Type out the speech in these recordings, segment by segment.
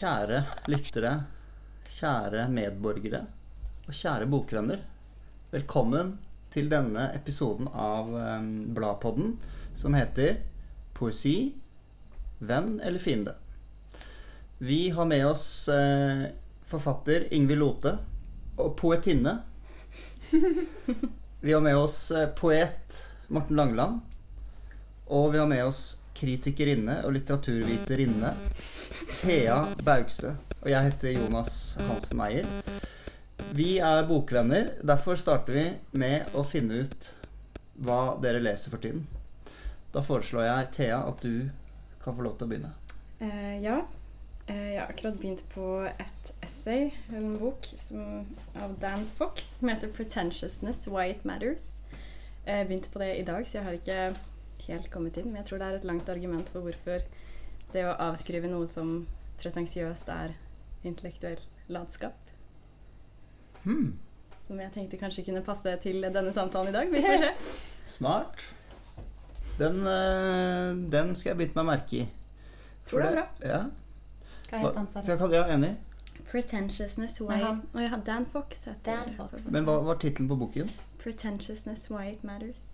Kjære lyttere, kjære medborgere og kjære bokvenner. Velkommen til denne episoden av eh, Bladpodden som heter Poesi, venn eller fiende. Vi har med oss eh, forfatter Ingvild Lote og poetinne. Vi har med oss eh, poet Morten Langeland. Og vi har med oss kritikerinne og litteraturviterinne Thea Baugstø. Og jeg heter Jonas Hansen Meyer. Vi er bokvenner. Derfor starter vi med å finne ut hva dere leser for tiden. Da foreslår jeg, Thea, at du kan få lov til å begynne. Uh, ja. Uh, jeg har akkurat begynt på et essay, eller en bok, som, av Dan Fox som heter 'Pretentiousness Why It Matters'. Jeg begynte på det i dag, så jeg har ikke helt kommet inn. Men jeg tror det er et langt argument for hvorfor det å avskrive noe som pretensiøst er intellektuell latskap. Hmm. Som jeg tenkte kanskje kunne passe til denne samtalen i dag. Vi får se. Smart. Den, eh, den skal jeg bite meg merke i. Tror det er bra. Ja. Hva het han, sa du? Ja, enig? Pretentiousness Why Men han- oh, ja, Dan Fox heter Dan. Fox. Men hva var tittelen på boken? Pretentiousness Why It Matters.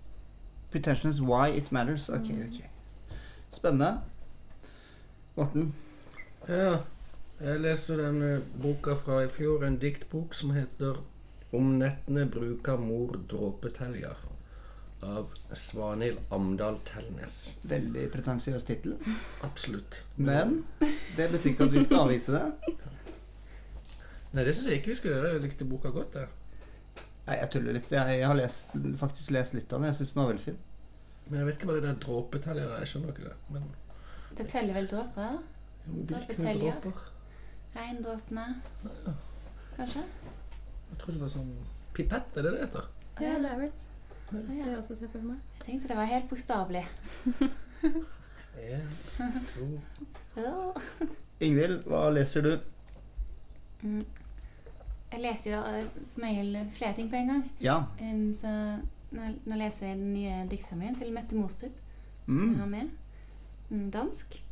Pretensions Why It Matters. Ok, Mm. ok. Spennende. Morten. Ja, jeg leser denne boka fra i fjor, en diktbok som heter 'Om nettene bruker mor dråpeteljer' av Svanhild Amdal Tellnes. Veldig pretensiøs tittel. Absolutt. Men det betyr ikke at vi skal avvise det. Nei, det syns jeg ikke vi skal gjøre. Jeg likte boka godt, jeg. Nei, jeg tuller litt. Jeg, jeg har lest, faktisk lest litt av den. Jeg syns den var veldig fin. Men jeg vet ikke hva det der dråpeteljer er. Jeg skjønner ikke det. Men Det teller vel dråper? dråper? Regndråpene? Kanskje? Jeg tror det var sånn pipett, er det det heter? Ja, det er vel Ja, det er også ser for meg. Jeg tenkte det var helt bokstavelig. En, to Ingvild, hva leser du? Mm. Jeg leser jo eh, som regel flere ting på en gang. Ja. Um, så nå, nå leser jeg den nye diktsamlingen til Mette Mostrup, som jeg har Mm. med. Um, dansk.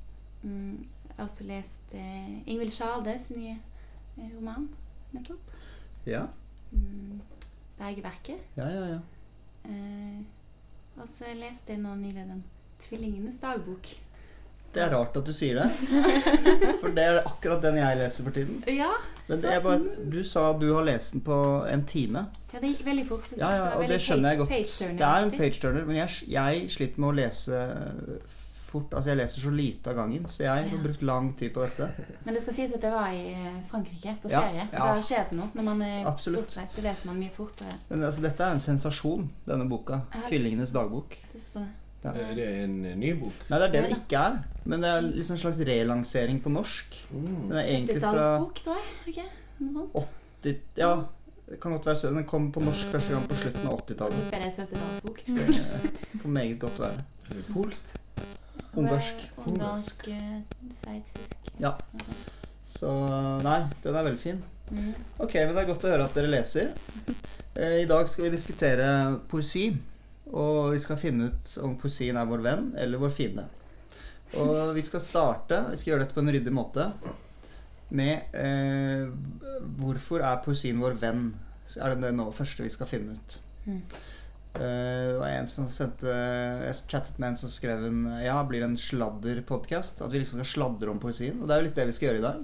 Um, jeg har også lest uh, Ingvild Sjades nye uh, roman nettopp. Ja, Mm, Bergeverket. ja, ja. ja. Uh, og så leste jeg nå nylig den Tvillingenes dagbok. Det er rart at du sier det. For det er akkurat den jeg leser for tiden. Ja, Men det er bare, du sa du har lest den på en time. ja det gikk veldig fort. Ja, ja, og det skjønner jeg godt. Det er en page-turner, men jeg, jeg sliter med å lese fort. Altså, jeg leser så lite av gangen, så jeg har brukt lang tid på dette. Men det skal sies at jeg var i eh, Frankrike på ferie. ja. Da skjer det noe. Når man er Absolutt. bortreist, så leser man mye fortere. Men altså, dette er en sensasjon, denne boka. 'Tvillingenes dagbok'. Jeg synes så- Ja. Er det en eh, ny bok? Nei, det er det det ikke er. Men det er liksom en slags relansering på norsk. Mm. Den er 70-tallsbok, tror jeg. Okay. Ikke? Noe sånt. 80 Ja, det kan godt være så. Den kom på norsk første gang på slutten av 80-tallet. Det er 70-tallsbok. Det kan meget godt være. Er polsk? Ungarsk. Ungarsk, eh, sveitsisk. Ja. Så nei, den er veldig fin. Mm. Ok, men det er godt å høre at dere leser. Eh, I dag skal vi diskutere poesi. Og vi skal finne ut om poesien er vår venn eller vår fiende. Og vi skal starte, vi skal gjøre dette på en ryddig måte, med eh, hvorfor er poesien vår venn? Så er det det nå første vi skal finne ut. Mm. Eh, det var en som sendte Jeg chattet med en som skrev en Ja, blir det en sladderpodkast? At vi liksom skal sladre om poesien. Og det er jo litt det vi skal gjøre i dag.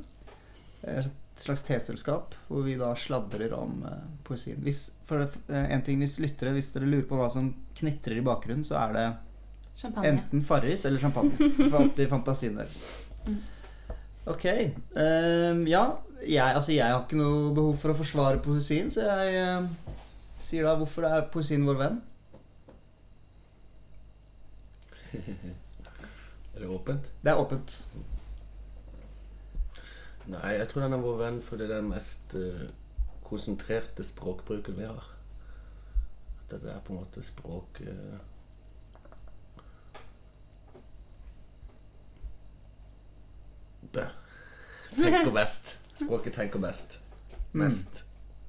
Eh, slags teselskap hvor vi da sladrer om uh, poesien. Hvis, for det, eh, en ting hvis lyttere, hvis dere lurer på hva som knitrer i bakgrunnen, så er det Champagne. enten Farris eller champagne. For alltid fantasien deres. Mm. Ok. Um, ja, jeg, altså jeg har ikke noe behov for å forsvare poesien, så jeg uh, sier da hvorfor er poesien vår venn? Er det åpent? Det er åpent. Nei, jeg tror den er vår venn fordi det er den mest uh, konsentrerte språkbruken vi har. At det er på en måte språk uh, Bø. Tenker best. Språket tenker best. Mest.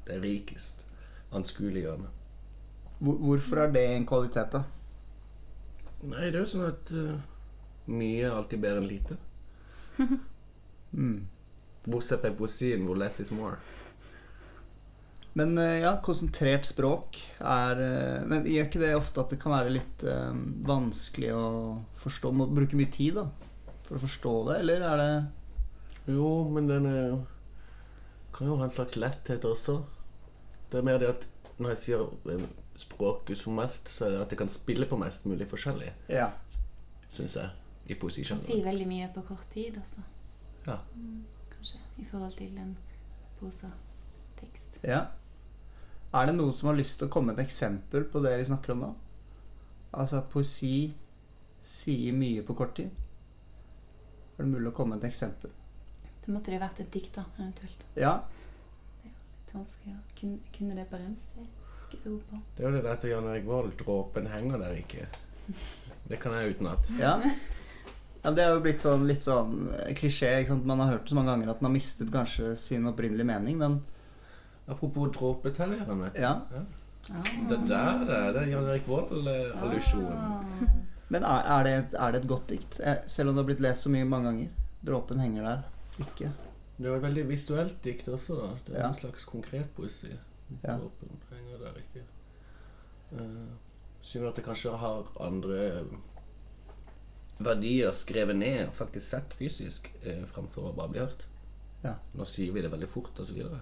Det er rikest. Anskueliggjørende. Hvor, hvorfor er det en kvalitet, da? Nei, det er jo sånn at uh, mye er alltid bedre enn lite. Mm. Bortsett fra poesien, hvor less is more. Men eh, ja, konsentrert språk er eh, Men gjør ikke det ofte at det kan være litt um, vanskelig å forstå? Må bruke mye tid da for å forstå det, eller er det Jo, men den er, kan jo ha en slags letthet også. Det er mer det at når jeg sier språket som mest, så er det at jeg kan spille på mest mulig forskjellig, Ja. syns jeg, i Man poesisjangeren. sier veldig mye på kort tid også. Ja. Kanskje. I forhold til en prosatekst. ja. Er det noen som har lyst til å komme med et eksempel på det vi snakker om nå? Altså at poesi sier mye på kort tid? Er det mulig å komme med et eksempel? Da måtte det vært et dikt, da, eventuelt. Ja. Litt vanskelig å kunne, kunne det på rems. Det er ikke så god på. Det er jo det der til Jan Erik Vold. Dråpen henger der ikke. Det kan jeg utenat. Ja. Ja det er jo blitt sånn, litt sånn eh, klisjé. Ikke sant? Man har hørt det så mange ganger at den har mistet kanskje sin opprinnelige mening, men Apropos dråpetelleren, vet du. ja. Ah. Det der det er det Jan Erik Vold-allusjonen. Ah. Men er, er, det, et- er det et godt dikt? Eh, Selv om det har blitt lest så mye mange ganger. Dråpen henger der. Ikke. Det er jo et veldig visuelt dikt også, da. Det er Ja. en slags konkret poesi. Ja. Dråpen henger der, riktig. Uh, Synd at det kanskje har andre verdier skrevet ned og faktisk sett fysisk eh, framfor å bare bli hørt. Ja. Nå sier vi det veldig fort, og så videre.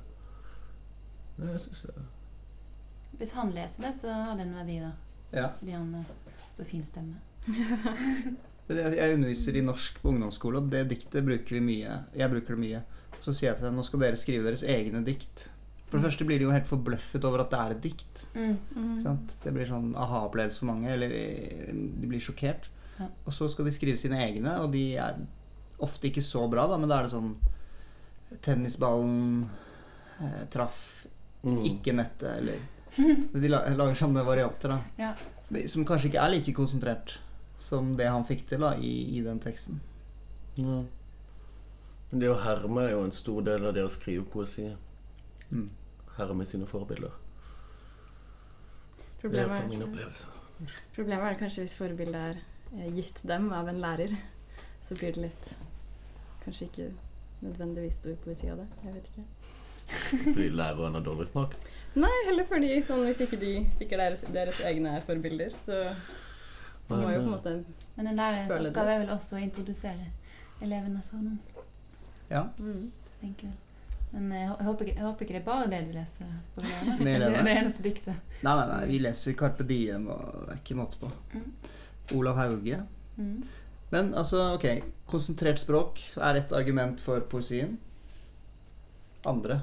Nei, jeg synes det Hvis han leser det, så har det en verdi, da. Ja. Fordi han har så fin stemme. Jeg underviser i norsk på ungdomsskole, og det diktet bruker vi mye. Jeg bruker det mye. Så sier jeg til dem nå skal dere skrive deres egne dikt. For det første blir de jo helt forbløffet over at det er et dikt. Mm. sant? Det blir sånn aha-opplevelse for mange. Eller eh, de blir sjokkert. Ja. Og så skal de skrive sine egne, og de er ofte ikke så bra, da, men da er det sånn Tennisballen eh, traff Mm. ikke nettet, eller De lager sånne varianter, da. Ja. Som kanskje ikke er like konsentrert som det han fikk til da, i, i den teksten. Ja. Men det å herme er jo en stor del av det å skrive poesi. Mm. Herme sine forbilder. Det er Problemet fra min er, opplevelse. problemet er kanskje hvis forbildet er gitt dem av en lærer, så blir det litt Kanskje ikke nødvendigvis stor poesi av det. Jeg vet ikke. Fordi læreren har dårlig smak. Nei, heller fordi sånn, hvis ikke de sikkert deres, deres egne er forbilder, så må jo på en måte Men en det. oppgave er vel også å introdusere elevene for noen. Ja. mm. tenker jeg. Men jeg, jeg, håper ikke, jeg håper ikke det er bare det du leser på det, det, det eneste diktet. Nei, nei, nei, vi leser Carpe Diem, og det er ikke måte på. Mm. Olav Hauge. Mm. Men altså, ok, konsentrert språk er et argument for poesien. Andre.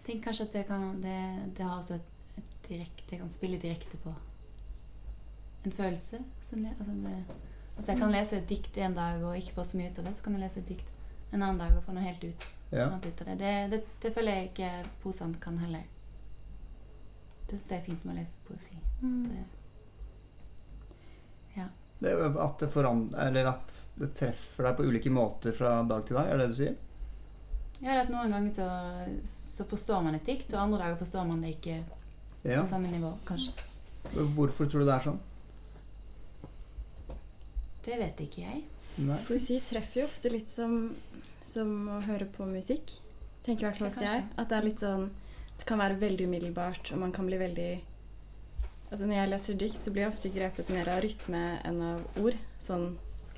Jeg tenker kanskje at det kan, det, det har også et, et direkte, det kan spille direkte på en følelse. som Altså, det, altså jeg kan lese et dikt en dag og ikke få så mye ut av det, så kan jeg lese et dikt en annen dag og få noe helt ut, Ja. annet ut av det. Det, det. det føler jeg ikke posene kan heller. Det syns jeg er fint med å lese poesi. Mm. Det, at det, foran- eller at det treffer deg på ulike måter fra dag til dag, er det det du sier? ja, at noen ganger så, så forstår man et dikt, og andre dager forstår man det ikke Ja. på samme nivå, kanskje. Hvorfor tror du det er sånn? Det vet ikke jeg. Nei. Poesi treffer jo ofte litt som, som å høre på musikk. Tenker i hvert fall at jeg. At det er litt sånn Det kan være veldig umiddelbart, og man kan bli veldig Altså Når jeg leser dikt, så blir jeg ofte grepet mer av rytme enn av ord. Sånn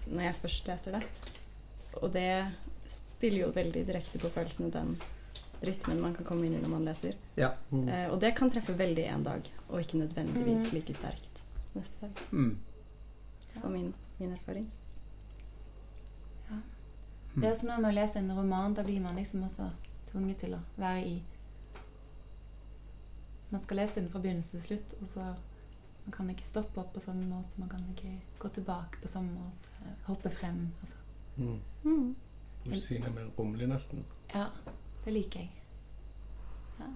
når jeg først leser det. Og det spiller jo veldig direkte på følelsene, den rytmen man kan komme inn i når man leser. Ja. Mm. Eh, og det kan treffe veldig en dag, og ikke nødvendigvis Mm. like sterkt neste dag. Mm. Og min, min erfaring. Det er også noe med å lese en roman. Da blir man liksom også tvunget til å være i Man skal lese den fra begynnelse til slutt, og så Man kan ikke stoppe opp på samme måte. Man kan ikke gå tilbake på samme måte. Hoppe frem. Altså. Mm. Mm. Poesien er mer romlig, nesten. Ja, det liker jeg. Ja.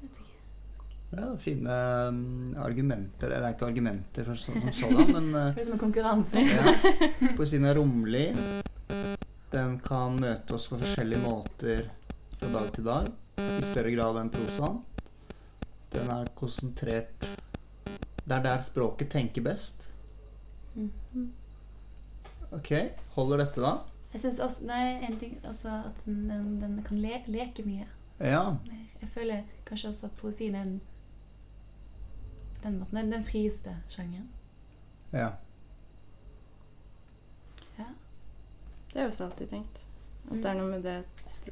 Vet ikke. Ja, fine um, argumenter. Det er ikke argumenter for sånn som sådan, men uh, Det er som en konkurranse. ja. poesien er romlig. Den kan møte oss på forskjellige måter fra dag til dag. I større grad enn prosaen. Den er konsentrert Det er der språket tenker best. Mm. Ok, holder dette da? Jeg syns også Nei, en ting også at den, den, den kan le, leke mye. Ja. Jeg føler kanskje også at poesien er den på den måten, den, den frieste sjangeren. ja. Det har jeg også alltid tenkt. At det er noe med det,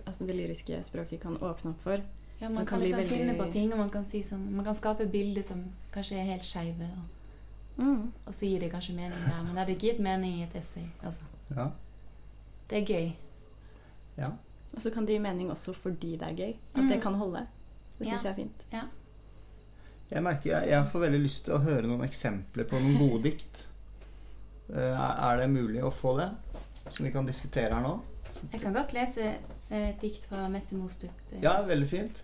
altså det lyriske språket kan åpne opp for. Ja, man kan kan liksom veldig- finne på ting, og man kan, si sånn, man kan skape bilder som kanskje er helt skeive, og, Mm. og så gir det kanskje mening der. Men det hadde ikke gitt mening i et essay. Altså, ja. det er gøy. ja. Og så kan det gi mening også fordi det er gøy. At Mm. det kan holde. Det syns Ja. jeg er fint. Jeg merker jeg, jeg får veldig lyst til å høre noen eksempler på noen gode dikt. Eh, Er er det mulig å få det? Som vi kan diskutere her nå? Jeg kan godt lese eh, et dikt fra Mette Mostrup. eh, Ja, veldig fint.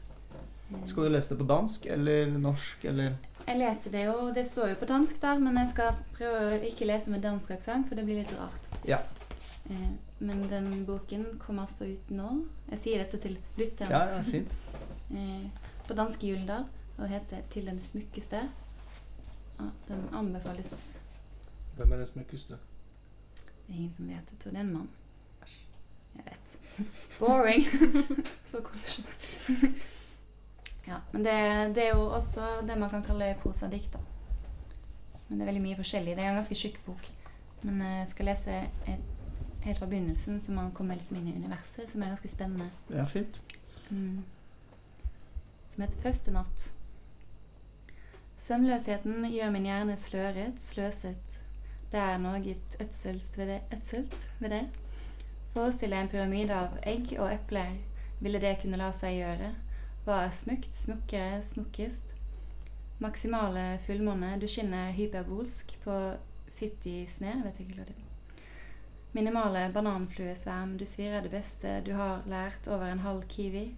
Skal du lese det på dansk eller norsk eller Jeg leser det jo, det står jo på dansk der, men jeg skal prøve å ikke lese med dansk aksent, for det blir litt rart. Ja. Eh, men den boken kommer altså ut nå. Jeg sier dette til lytteren. Ja, ja, fint. eh, på danske Gyldendal og heter 'Til den smukkeste'. Ja, den anbefales. Hvem er den smukkeste? Det er ingen som vet. Jeg tror det er en mann. Jeg vet. Boring. Så konvensjonell. Ja, men det, det er jo også det man kan kalle prosadikt. Men det er veldig mye forskjellig. Det er en ganske tjukk bok. Men jeg skal lese helt fra begynnelsen, så man kommer liksom inn i universet, som er ganske spennende. Ja, fint. Mm. Som heter Første natt. Søvnløsheten gjør min hjerne sløret, sløset. Det er noe ødselt ved det. Ødselt ved det. Forestiller jeg en pyramide av egg og epler. Ville det kunne la seg gjøre? Hva er smukt, smukkere, smukkest? Maksimale fullmåne, du skinner hyperbolsk på City-sne, vet ikke hva det er. Minimale bananfluesverm, du svirer det beste du har lært over en halv kiwi.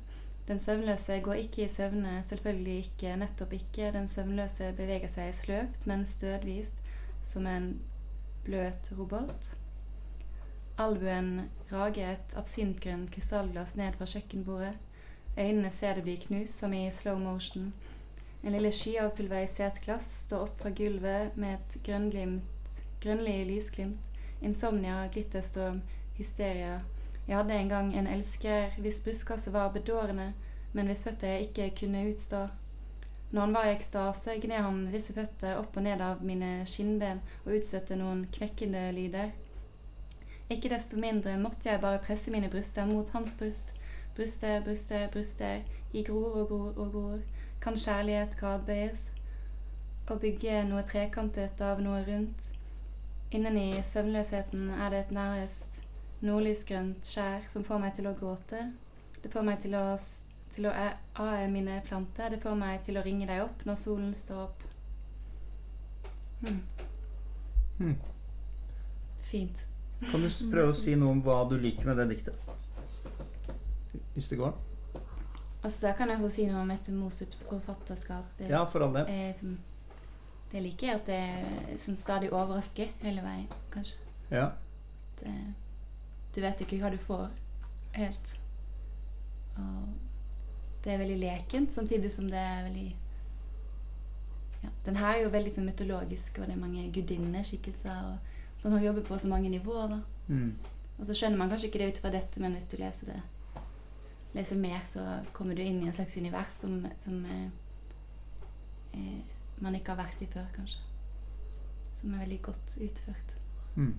Den søvnløse går ikke i søvne, selvfølgelig ikke, nettopp ikke. Den søvnløse beveger seg sløvt, men stødvist, som en bløt robot. Albuen rager et absintgrønt krystallglass ned fra kjøkkenbordet. Øynene ser det bli knust, som i slow motion. En lille sky av pulverisert glass står opp fra gulvet med et grønnglimt, grønnlig lysglimt. Insomnia, glitterstorm, hysteria. Jeg hadde en gang en elsker hvis brystkasse var bedårende, men hvis føtter jeg ikke kunne utstå. Når han var i ekstase, gned han disse føtter opp og ned av mine skinnben og utstøtte noen kvekkende lyder. Ikke desto mindre måtte jeg bare presse mine bryster mot hans bryst. Bryster, bryster, bryster, i gror og gror og gror. Kan kjærlighet gradbøyes? Å bygge noe trekantet av noe rundt. Inneni søvnløsheten er det et nærest nordlysgrønt skjær som får meg til å gråte. Det får meg til å, til å ae mine planter. Det får meg til å ringe deg opp når solen står opp. Hmm. Hmm. Fint. Kan du prøve å si noe om hva du liker med det diktet? Hvis det går? Altså, da kan jeg også si noe om Mette Mosups forfatterskap. Ja, for all del. eh, som, det liker jeg at det er sånn stadig overrasker hele veien, kanskje. Ja. At, eh, du vet ikke hva du får helt. Og det er veldig lekent, samtidig som det er veldig ja, Den her er jo veldig sånn mytologisk, og det er mange gudinneskikkelser. og Sånn hun jobber på så mange nivåer. da. Mm. Og så skjønner man kanskje ikke det ut fra dette, men hvis du leser det leser mer, så kommer du inn i en slags univers som, som eh, eh, man ikke har vært i før, kanskje. Som er veldig godt utført. Mm.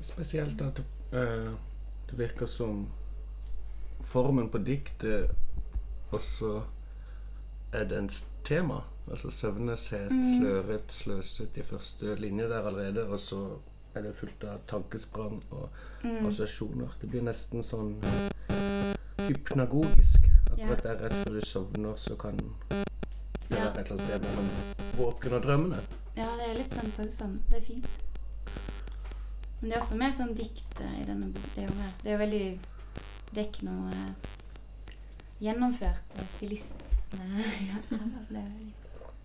Spesielt at eh, det virker som formen på diktet også er dens tema. Altså søvneshet, Mm. sløret, sløset i første linje der allerede, og så er det fullt av tankesprang og Mm. assosiasjoner. Det blir nesten sånn hypnagogisk. Ja. Akkurat der rett før du sovner, så kan det være et eller annet sted mellom våken og drømmene. Ja, det er litt sånn følsom. Det er fint. Men det er også mer sånn dikt eh, i denne boka. Det er jo veldig Det er ikke noe eh, gjennomført eh, stilist som er ja, altså det er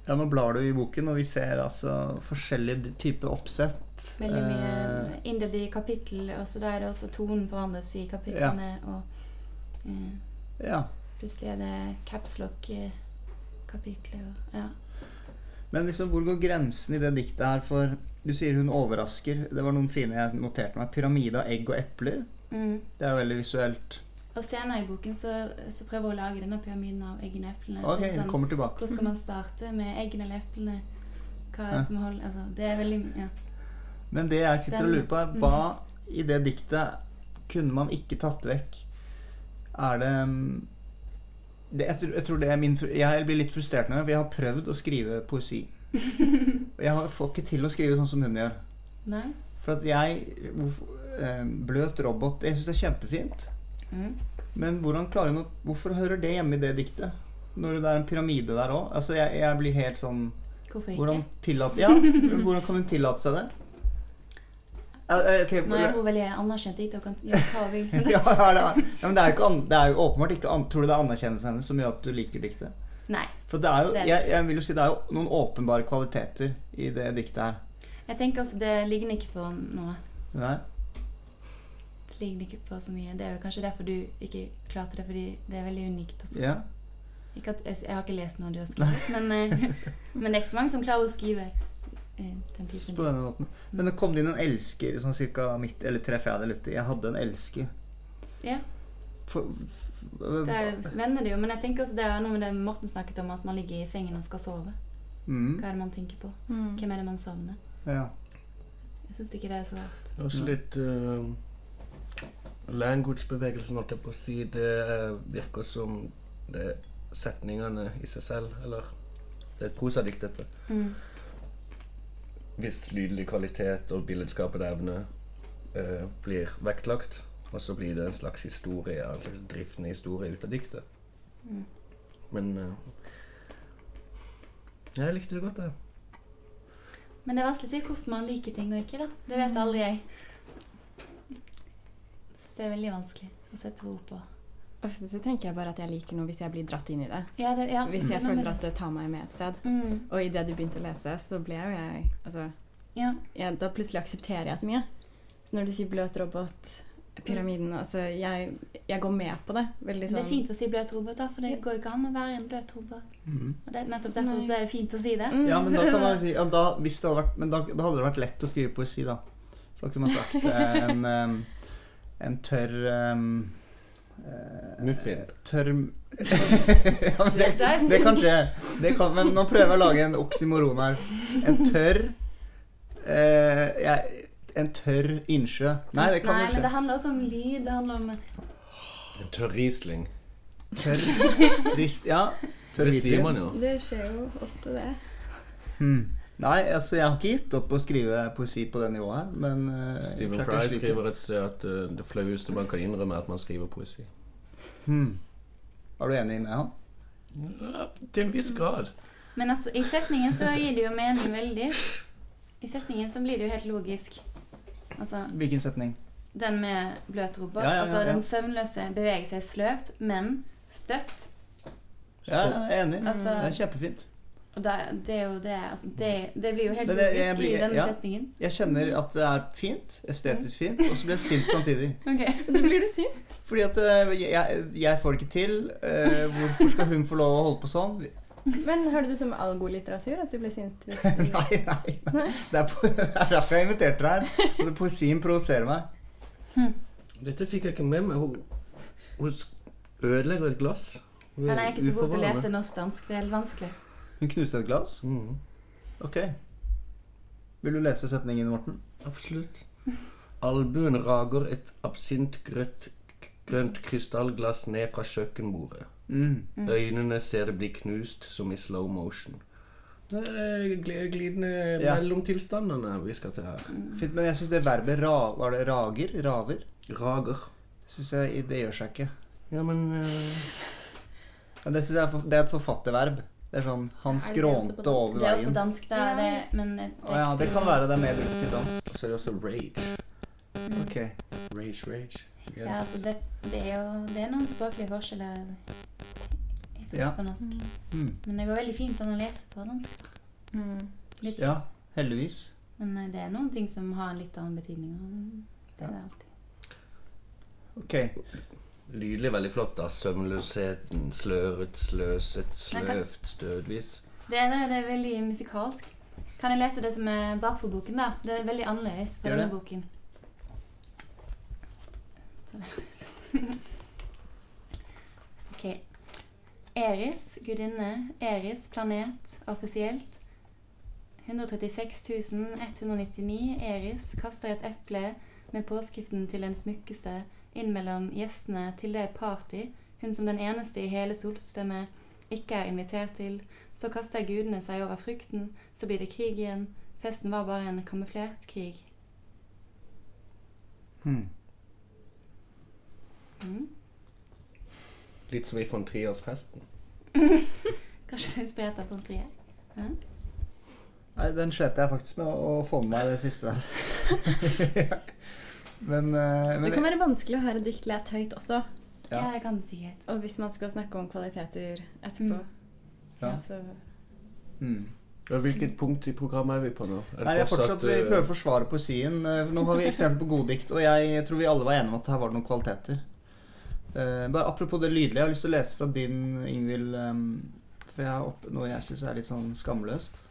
Ja, nå blar du i boken, og vi ser altså forskjellige typer oppsett. veldig mye Eh, inndelt i kapittel, og så da er det også tonen forandres i kapitlene, og eh, ja. plutselig er det capslock-kapitlet Ja. Men liksom, hvor går grensen i det diktet her for Du sier hun overrasker. Det var noen fine jeg noterte meg. Pyramide av egg og epler. Mm. Det er veldig visuelt. Og senere i boken så, så prøver hun å lage denne pyramiden av eggene og eplene. Ok, så den sånn, kommer tilbake. Hvor skal man starte med eggene eller eplene? Hva er Ja. det som holder altså, Det er veldig ja. Men det jeg sitter og lurer på, er hva i det diktet kunne man ikke tatt vekk? Er det, mm, det jeg, tror, jeg tror det er min Jeg blir litt frustrert nå, for jeg har prøvd å skrive poesi. Og jeg får ikke til å skrive sånn som hun gjør. Nei? For at jeg eh, Bløt robot Jeg syns det er kjempefint. Mm. Men hvordan klarer hun å Hvorfor hører det hjemme i det diktet? Når det er en pyramide der òg? Altså, jeg, jeg blir helt sånn Hvorfor ikke? Hvordan tillater Ja, hvordan kan hun tillate seg det? Ja, eh, Nå er hun veldig anerkjent dit og kan gjøre hva hun vil. ja, ja, men det er jo, ikke, an- det er jo åpenbart ikke an, Tror du det er anerkjennelsen hennes som gjør at du liker diktet? Nei. For det er jo, Det er det jeg, jeg vil jo si det er jo noen åpenbare kvaliteter i det diktet her. Jeg tenker også det ligner ikke på noe. Nei? Det ligner ikke på så mye. Det er jo kanskje derfor du ikke klarte det, fordi det er veldig unikt. Også. Ja. Ikke at, jeg, jeg har ikke lest noe du har skrevet, men, eh, men det er ikke så mange som klarer å skrive. På denne måten. Men det kom det inn en elsker sånn cirka midt Eller tre fjerdedeler uti. Jeg hadde en elsker. Ja, For, f, der vender det jo. Men jeg tenker også det er noe med det Morten snakket om, at man ligger i sengen og skal sove. mm, Hva er det man tenker på? Mm. Hvem er det man savner? ja. Jeg syns ikke det er så rart. Det er også litt uh, Language-bevegelsen, holdt jeg på å si, det eh, virker som det er setningene i seg selv, eller Det er et prosadikt, dette. Mm. Hvis lydelig kvalitet og billedskapende evne eh, blir vektlagt, og så blir det en slags historie, en slags driftende historie ut av diktet. Mm. Men eh, Jeg likte det godt, jeg. Men det er vanskelig å si hvorfor man liker ting og ikke, da. Det vet aldri jeg. Så det er veldig vanskelig å sette ord på. Ofte så tenker jeg bare at jeg liker noe hvis jeg blir dratt inn i det. Ja, det, ja. Hvis jeg er føler at det tar meg med et sted. det. mm. Og idet du begynte å lese, så ble jo jeg Altså, Ja. jeg, da plutselig aksepterer jeg så mye. Så når du sier bløt robot, pyramiden Altså, jeg, jeg går med på det. Veldig Det sånn er fint å si bløt robot, da, for det går jo ikke an å være en bløt robot. Mm. Og det, nettopp derfor så er det fint å si det. Mm. Ja, men da kan man si ja, da, hvis det hadde vært, Men da, da hadde det vært lett å skrive poesi, da. For da kunne man sagt eh, en, en tørr eh, Muffin. Tørr ja, men det, det kan skje. Det kan, men nå prøver jeg å lage en oksymoron her. En tørr eh, jeg, En tørr innsjø. Nei, det kan Nei, jo men det handler også om lyd. Det handler om En tørr Riesling. Tørr rist Ja. Tørr Det sier man jo. Det skjer jo ofte, det. Hmm. Nei, altså jeg har ikke gitt opp å skrive poesi på det nivået her, men uh, Stephen Fry skriver et sted at uh, det flaueste man kan innrømme, er at man skriver poesi. Hmm. Er du enig med han? Ja, til en viss grad. Men altså, i setningen så gir det jo mening veldig. I setningen så blir det jo helt logisk. Altså, Hvilken setning? den med bløt robot. Ja, ja, ja, Altså, ja. den søvnløse beveger seg sløvt, men støtt. Ja, jeg er enig. Altså- det er kjempefint. Og det, det er jo det altså, det, det blir jo helt logisk i denne ja. setningen. Jeg kjenner at det er fint, estetisk fint, og så blir jeg sint samtidig. Ok. Du blir du sint? Fordi at eh, jeg, jeg får det ikke til. Uh, hvorfor skal hun få lov å holde på sånn? Men hører du som algolitteratur at du blir sint? Du... Nei, nei. nei. Det, er på, det er derfor jeg inviterte deg her. Altså, poesien provoserer meg. Dette fikk jeg ikke med meg. Hun, hun ødelegger et glass. Hun Men jeg er ikke så god til å lese norsk-dansk. Det er helt vanskelig. Hun knuste et glass. Mm. Ok. Vil du lese setningen, Morten? absolutt. Albuen rager et absintgrønt grønt krystallglass ned fra kjøkkenbordet. Mm. Øynene ser det bli knust som i slow motion. Det er glidende Ja. mellomtilstandene vi skal til her. Fint, men jeg syns det verbet ra, var det rager? Raver? Rager. Synes jeg, Det gjør seg ikke. Ja, men uh... Men det synes jeg er, for- det er et forfatterverb. Det er sånn Han Er skrånte over veien. Det er også dansk, da. Ja. Det, men det, oh, ja, det kan være det er mer brukt i dansk. Og så er det også rage. Ok. Rage, rage. Yes. Ja, altså det, det er jo det er noen språklige forskjeller i Ja. dansk og norsk. Mm. Men det går veldig fint an å lese på dansk. Mm. Litt. Ja, heldigvis. Men eh, det er noen ting som har en litt annen betydning. Det er det alltid. Ok. Lydelig veldig flott, da. Søvnløsheten, sløret, sløset, sløvt, stødvis. Det ene det er veldig musikalsk. Kan jeg lese det som er bakpå boken, da? Det er veldig annerledes fra denne boken. ok. Eris, gudinne. Eris, planet, offisielt. 136 199. Eris kaster et eple med påskriften til den smukkeste inn mellom gjestene til det party hun som den eneste i hele solsystemet ikke er invitert til. Så kaster gudene seg over frukten, så blir det krig igjen. Festen var bare en kamuflert krig. Hmm. Mm. Litt som i von Triers-festen. Kanskje det er inspirert av Pontrier? Nei, den slet jeg faktisk med å få med meg det siste der. men, eh, men Det kan være vanskelig å høre dikt lest høyt også. Ja. Ja. jeg kan si det. Og hvis man skal snakke om kvaliteter etterpå, Ja. så mm. Hvilket punkt i programmet er vi på nå? Er det Nei, jeg fortsatt, Vi eh, prøver å forsvare poesien. Eh, Nå har vi eksempel på goddikt, og jeg tror vi alle var enige om at her var det noen kvaliteter. Eh, bare Apropos det lydelige, jeg har lyst til å lese fra din, Ingvild. eh, for jeg har opp, noe jeg syns er litt sånn skamløst.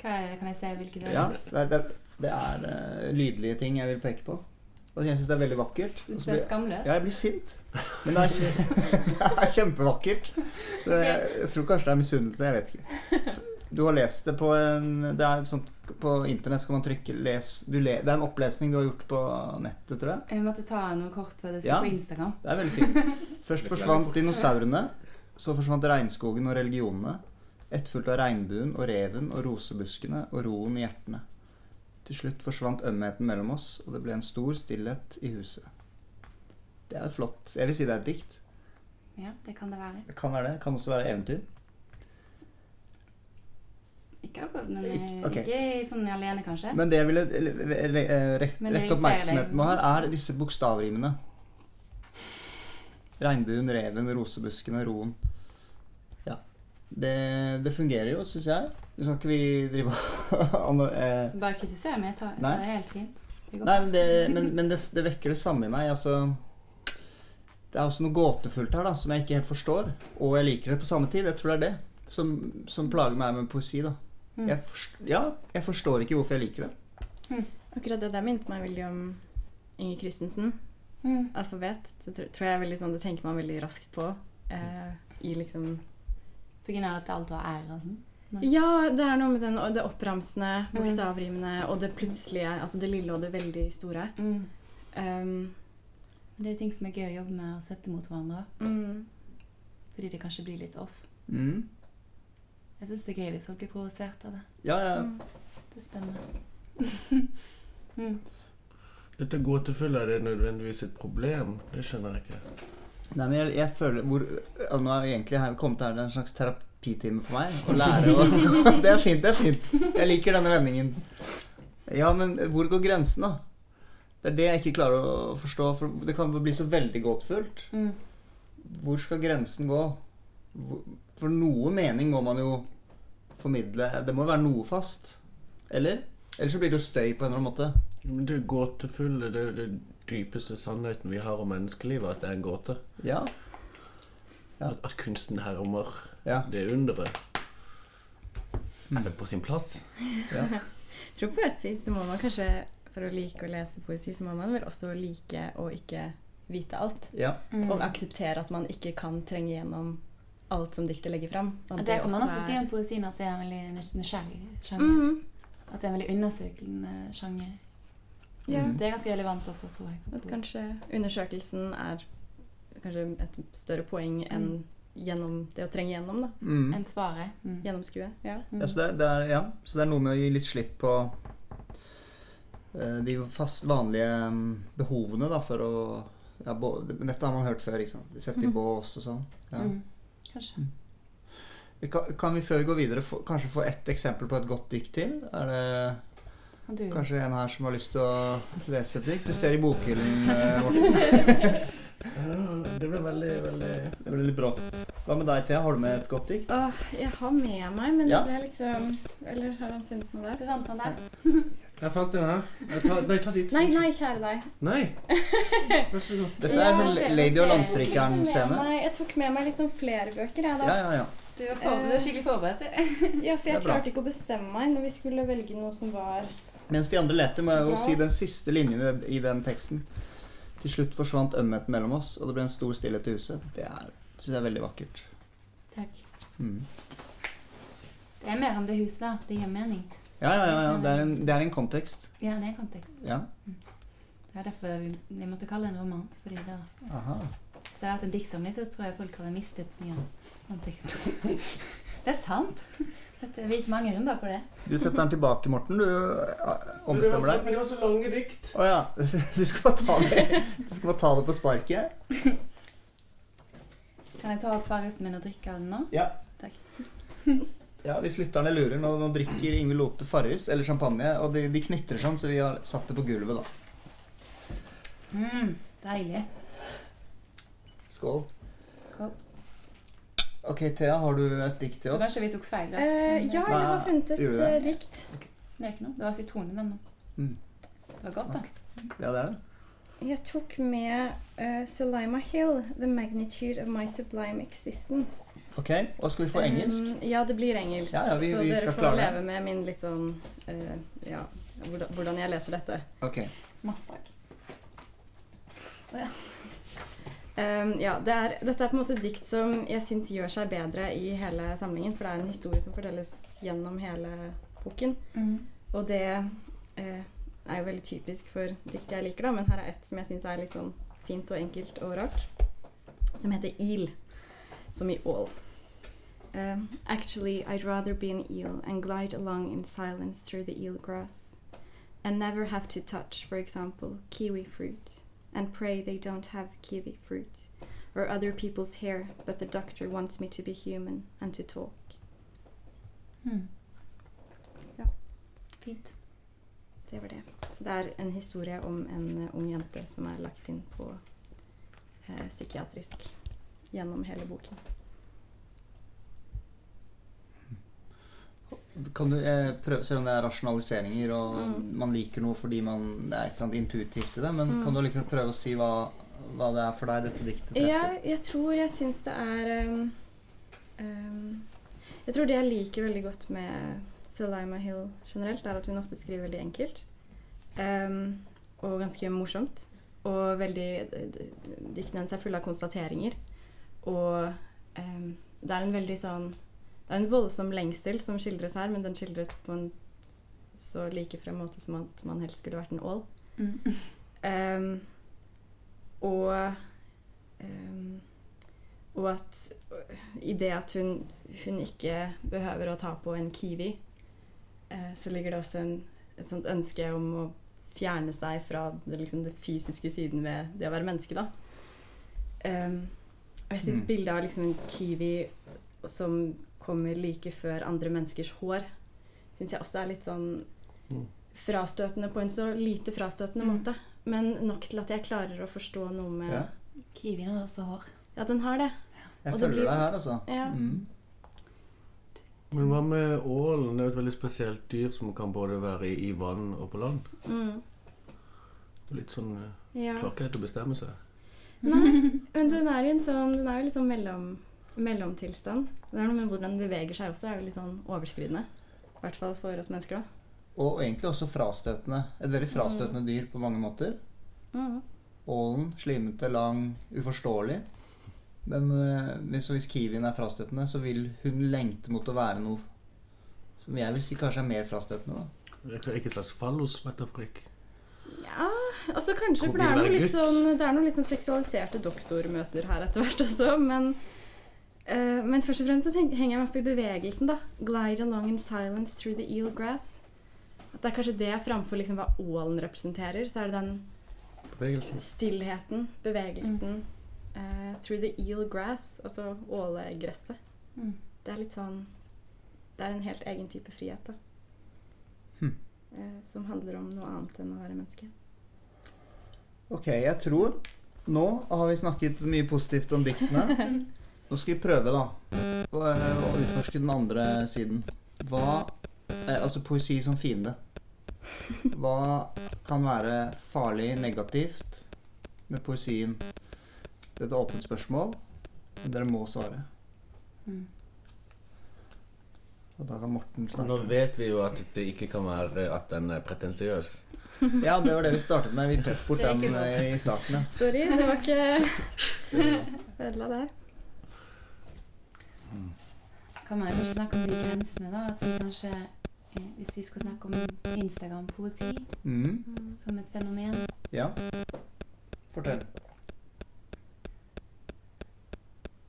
Hva er det? Kan jeg se hvilket det er? Ja, det, det, det er uh, lydlige ting jeg vil peke på. Og jeg syns det er veldig vakkert. Du Og så ser skamløst? Ja, jeg blir sint. Men det er, det er kjempevakkert. Så jeg, jeg tror kanskje det er misunnelse. Jeg vet ikke. Du har lest det på en Det er sånt På internett skal man trykke 'les'. Du le, det er en opplesning du har gjort på nettet, tror jeg. Jeg måtte ta noe kort for det skal Ja. på Instagram. Det er veldig fint. Først forsvant dinosaurene. Så forsvant regnskogen og religionene. Ettfulgt av regnbuen og reven og rosebuskene og roen i hjertene. Til slutt forsvant ømheten mellom oss, og det ble en stor stillhet i huset. Det er et flott Jeg vil si det er et dikt. Ja, det kan det være. Det kan være det. Det kan også være eventyr. Ikke akkurat, men Ik- okay. ikke sånn alene, kanskje. Men det jeg ville eh, eh, rette oppmerksomheten på her, er disse bokstavrimene. Regnbuen, reven, rosebuskene, roen. Det, det fungerer jo, syns jeg. Det skal ikke vi drive og eh, bare kritiser meg. Jeg tar, jeg Nei. tar det helt fint. Det. Nei, men, det, men, men det, det vekker det samme i meg. Altså Det er også noe gåtefullt her da som jeg ikke helt forstår. Og jeg liker det på samme tid. Jeg tror det er det som, som plager meg med poesi. da Mm. jeg forstår, Ja, jeg forstår ikke hvorfor jeg liker det. Akkurat det der minte meg veldig om Inger Christensen. Mm. Alfabet. Det tror, tror jeg er veldig sånn, det tenker man veldig raskt på. Eh, I liksom Av at alt var R og sånn. Nei. Ja, det er noe med den, det oppramsende, Mm. bokstavrimene og det plutselige. Altså det lille og det veldig store. Mm. Um, Det er jo ting som er gøy å jobbe med og sette mot hverandre. mm, Fordi det kanskje blir litt off. Mm. Jeg syns det er gøy hvis folk blir provosert av det. Ja, ja. mm. Det er spennende. mm. Dette gåtefulle, er det nødvendigvis et problem? Det skjønner jeg ikke. Nei, men jeg, jeg føler hvor, Nå er jeg egentlig her, kommet her til en slags terapitime for meg. Å lære å Det er fint, det er fint. Jeg liker denne vendingen. Ja, men hvor går grensen, da? Det er det jeg ikke klarer å forstå. For det kan bli så veldig gåtefullt. Mm. Hvor skal grensen gå? For noe mening må man jo formidle. Det må være noe fast. Eller? Eller så blir det jo støy på en eller annen måte. Men det gåtefulle, det det dypeste sannheten vi har om menneskelivet, at det er en gåte. Ja. Ja. At, at kunsten hermer Ja. det underet. Er det på sin plass? ja. Jeg tror på et vis så må man kanskje, for å like å lese poesi, så må man vel også like å ikke vite alt. ja. Mm. Og akseptere at man ikke kan trenge gjennom alt som diktet legger fram. og Ja, at det kan man også er- si om poesien, at det er en veldig nys- nysgjerrig sjanger. Mhm. At det er en veldig undersøkende sjanger. Ja. Mm. Det er ganske relevant også, tror jeg. At kanskje undersøkelsen er kanskje et større poeng enn gjennom det å trenge gjennom. da. Mm. Enn svaret. Mm. Gjennomskue. Ja. Mm. Ja, så det, er- det er, ja, så det er noe med å gi litt slipp på eh, de fast vanlige mm, behovene da, for å ja, bo, Dette har man hørt før. ikke sant? Sette i bås og sånn. Ja. Mm. Kanskje. Vi Kan, kan vi før vi går videre få, kanskje få ett eksempel på et godt dikt til? Er det du kanskje en her som har lyst til å lese et dikt? Du ser i bokhyllen, eh, Morten. Det ble veldig, veldig Det ble litt brått. Hva med deg, Thea? Har du med et godt dikt? Åh, jeg har med meg, men Ja. det ble liksom Eller har han funnet noe der? Du fant han der? Jeg fant den her. Jeg tar, nei, ta dit. Nei, nei, kjære deg. Nei. Vær så god. Dette er ja, Lady og Landstrykeren-scene. jeg tok med meg liksom flere bøker, jeg, da. ja, ja. Du er, forberedt, du er skikkelig forberedt. Ja, for jeg klarte ikke å bestemme meg når vi skulle velge noe som var Mens de andre leter, må jeg jo si den siste linjen i den teksten. Til slutt forsvant ømheten mellom oss, og det ble en stor stillhet i huset. Det syns jeg er veldig vakkert. Takk. Mm. Det er mer om det huset, da. Det gir mening. Ja, ja, ja, ja. Det, er en, det er en kontekst. Ja, det er en kontekst. Ja. Det er derfor vi, vi måtte kalle det en roman. Fordi da, Hvis det hadde vært en diktsamling, så tror jeg folk hadde mistet mye av konteksten. det er sant. Dette, vi gikk mange runder på det. Du setter den tilbake, Morten. Du ombestemmer deg. Men det var så lange dikt. Å ja. Du skal bare ta det, du skal bare ta det på sparket? Kan jeg ta opp farrisen min og drikke av den nå? Ja. Takk. Ja, Hvis lytterne lurer, nå, nå drikker Ingvild Lote Farris eller champagne, og de, de knitrer sånn, så vi har satt det på gulvet, da. Mm, deilig. Skål. Ok, Thea, har du et dikt til Så oss? kanskje vi tok feil. Altså. Eh, Ja, jeg har funnet et uh, dikt. dikt. Det er ikke noe. Det var sitron i den. nå. Mm. Det var godt, da. Ja, det er det. Jeg tok med uh, Selima Hill, 'The Magnitude of My Sublime Existence'. Ok, Og skal vi få engelsk? Um, ja, det blir engelsk. Ja, ja, vi- så vi dere får leve med min litt sånn uh, Ja, hvordan, jeg leser dette. Ok. Masse takk. Um, ja, det er, dette er på en måte dikt som jeg syns gjør seg bedre i hele samlingen. For det er en historie som fortelles gjennom hele boken. Mm. Og det eh, er jo veldig typisk for dikt jeg liker, da. Men her er ett som jeg syns er litt sånn fint og enkelt og rart. Som heter Eel. Som i ål. Um, actually, I'd rather be an eel and glide along in silence through the eel grass. And never have to touch, for example, kiwi fruit. And pray they don't have kiwi fruit. Or other people's hair, but the doctor wants me to be human and to talk. Mm. Ja. Fint. Det var det. Så det er en historie om en eh, ung jente som er lagt inn på eh, psykiatrisk gjennom hele boken. Kan du eh, prøve, Selv om det er rasjonaliseringer, og Mm. man liker noe fordi man, det er et eller annet intuitivt i det, men Mm. kan du likevel prøve å si hva, hva det er for deg, dette diktet? treffer? Ja, jeg tror jeg syns det er um, um, Jeg tror det jeg liker veldig godt med Selima Hill generelt, er at hun ofte skriver veldig enkelt. Um, og ganske morsomt. Og veldig Diktene hennes er fulle av konstateringer. Og det er en veldig sånn Det er en voldsom lengsel som skildres her, men den skildres på en så likefrem måte som at man helst skulle vært en ål. Mm. Um, og um, Og at i det at hun, hun ikke behøver å ta på en kiwi, uh, så ligger det også en, et sånt ønske om å fjerne seg fra det, liksom, det fysiske siden ved det å være menneske, da. Um, og jeg syns Mm. bildet av liksom en kiwi som kommer like før andre menneskers hår, syns jeg også er litt sånn Mm. frastøtende på en så lite frastøtende Mm. måte. Men nok til at jeg klarer å forstå noe med Ja. Kiwien har også hår. Ja, den har det. Jeg Og det blir- deg her, altså. Ja. Mm. Men hva med ålen? Det er jo et veldig spesielt dyr som kan både være i, vann og på land. Mm. Litt sånn eh, ja. Klarer ikke helt å bestemme seg. Nei, men den er jo en sånn Den er jo litt sånn mellom, mellomtilstand. Det er noe med hvordan den beveger seg også, er jo litt sånn overskridende. I hvert fall for oss mennesker, da. Og egentlig også frastøtende. Et veldig frastøtende dyr på mange måter. Mm. Ålen, slimete, lang, uforståelig. Men eh, hvis, hvis kiwien er frastøtende, så vil hun lengte mot å være noe som jeg vil si kanskje er mer frastøtende. da. Det er ikke et slags fallosmetaforikk. Ja, altså kanskje, for det er, noe litt sånn, det er noe litt sånn seksualiserte doktormøter her etter hvert også, men eh, men først og fremst så tenk, henger jeg meg opp i bevegelsen, da. 'Glide along in silence through the eel grass'. At det er kanskje det framfor liksom hva ålen representerer. Så er det den Bevegelsen. stillheten, bevegelsen eh, through the eel grass, altså ålegresset. Mm. Det er litt sånn Det er en helt egen type frihet, da. Hm. Uh, som handler om noe annet enn å være menneske. Ok, jeg tror Nå har vi snakket mye positivt om diktene. Nå skal vi prøve, da, å, eh, å utforske den andre siden. Hva eh, Altså poesi som fiende. Hva kan være farlig negativt med poesien? Det er et åpent spørsmål, men dere må svare. Mm. Og da kan Morten Nå vet vi jo at det ikke kan være at den er pretensiøs. Ja, det var det vi startet med. Vi tok bort den eh, i starten. Sorry, det var ikke Ødela der. Kan man kanskje snakke om de grensene, da. At vi kanskje, eh, hvis vi skal snakke om Instagram-poesi Mm. som et fenomen Ja. Fortell.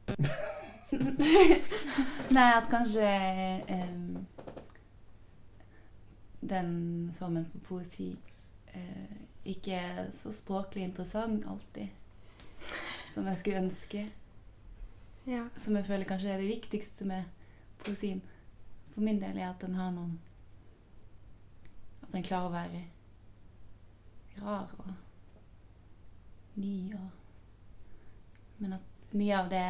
Nei, at kanskje um, den formen for poesi uh, ikke er så språklig interessant alltid som jeg skulle ønske. Ja. Som jeg føler kanskje er det viktigste med poesien. For min del er at den har noen At den klarer å være rar og ny og Men at mye av det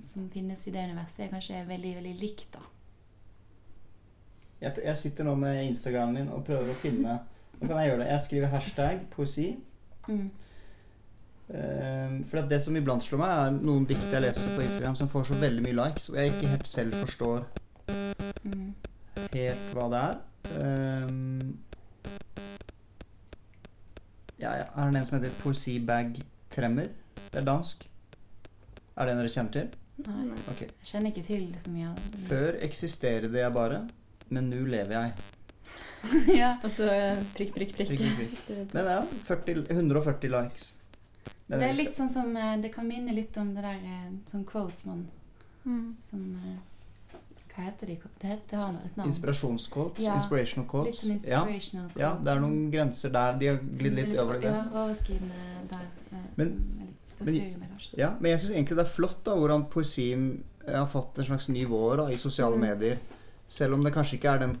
som finnes i det universet, er kanskje veldig, veldig likt, da. Jeg, sitter nå med Instagramen min og prøver å finne Nå kan jeg gjøre det. Jeg skriver hashtag poesi. Mm. Ehm, for det som iblant slår meg, er noen dikt jeg leser på Instagram som får så veldig mye likes, og jeg ikke helt selv forstår Mm. helt hva det er. Ehm, ja, ja. Her er det en som heter Poesibag Tremmer. Det er dansk. Er det en dere kjenner til? Nei, Okay. jeg kjenner ikke til så mye av det. Før eksisterede jeg bare, men nå lever jeg. ja. Altså prikk, prikk, prikk. Prikk, prikk, prikk. Men ja, 40, 140 likes. Det er litt sånn som eh, Det kan minne litt om det der eh, sånn quotes man Mm. Sånn eh, Hva heter de? Det, heter, det har et navn. Inspirasjonsquotes. Ja, Inspirational Litt quotes. sånn Ja, inspirational quotes. ja, det er noen grenser der. De har glidd litt litt over over det. Ja, overskridende der. Men- som er litt forstyrrende, kanskje. Ja, men jeg syns egentlig det er flott da, hvordan poesien har fått en slags ny vår da, i sosiale Mm. medier. Selv om det kanskje ikke er den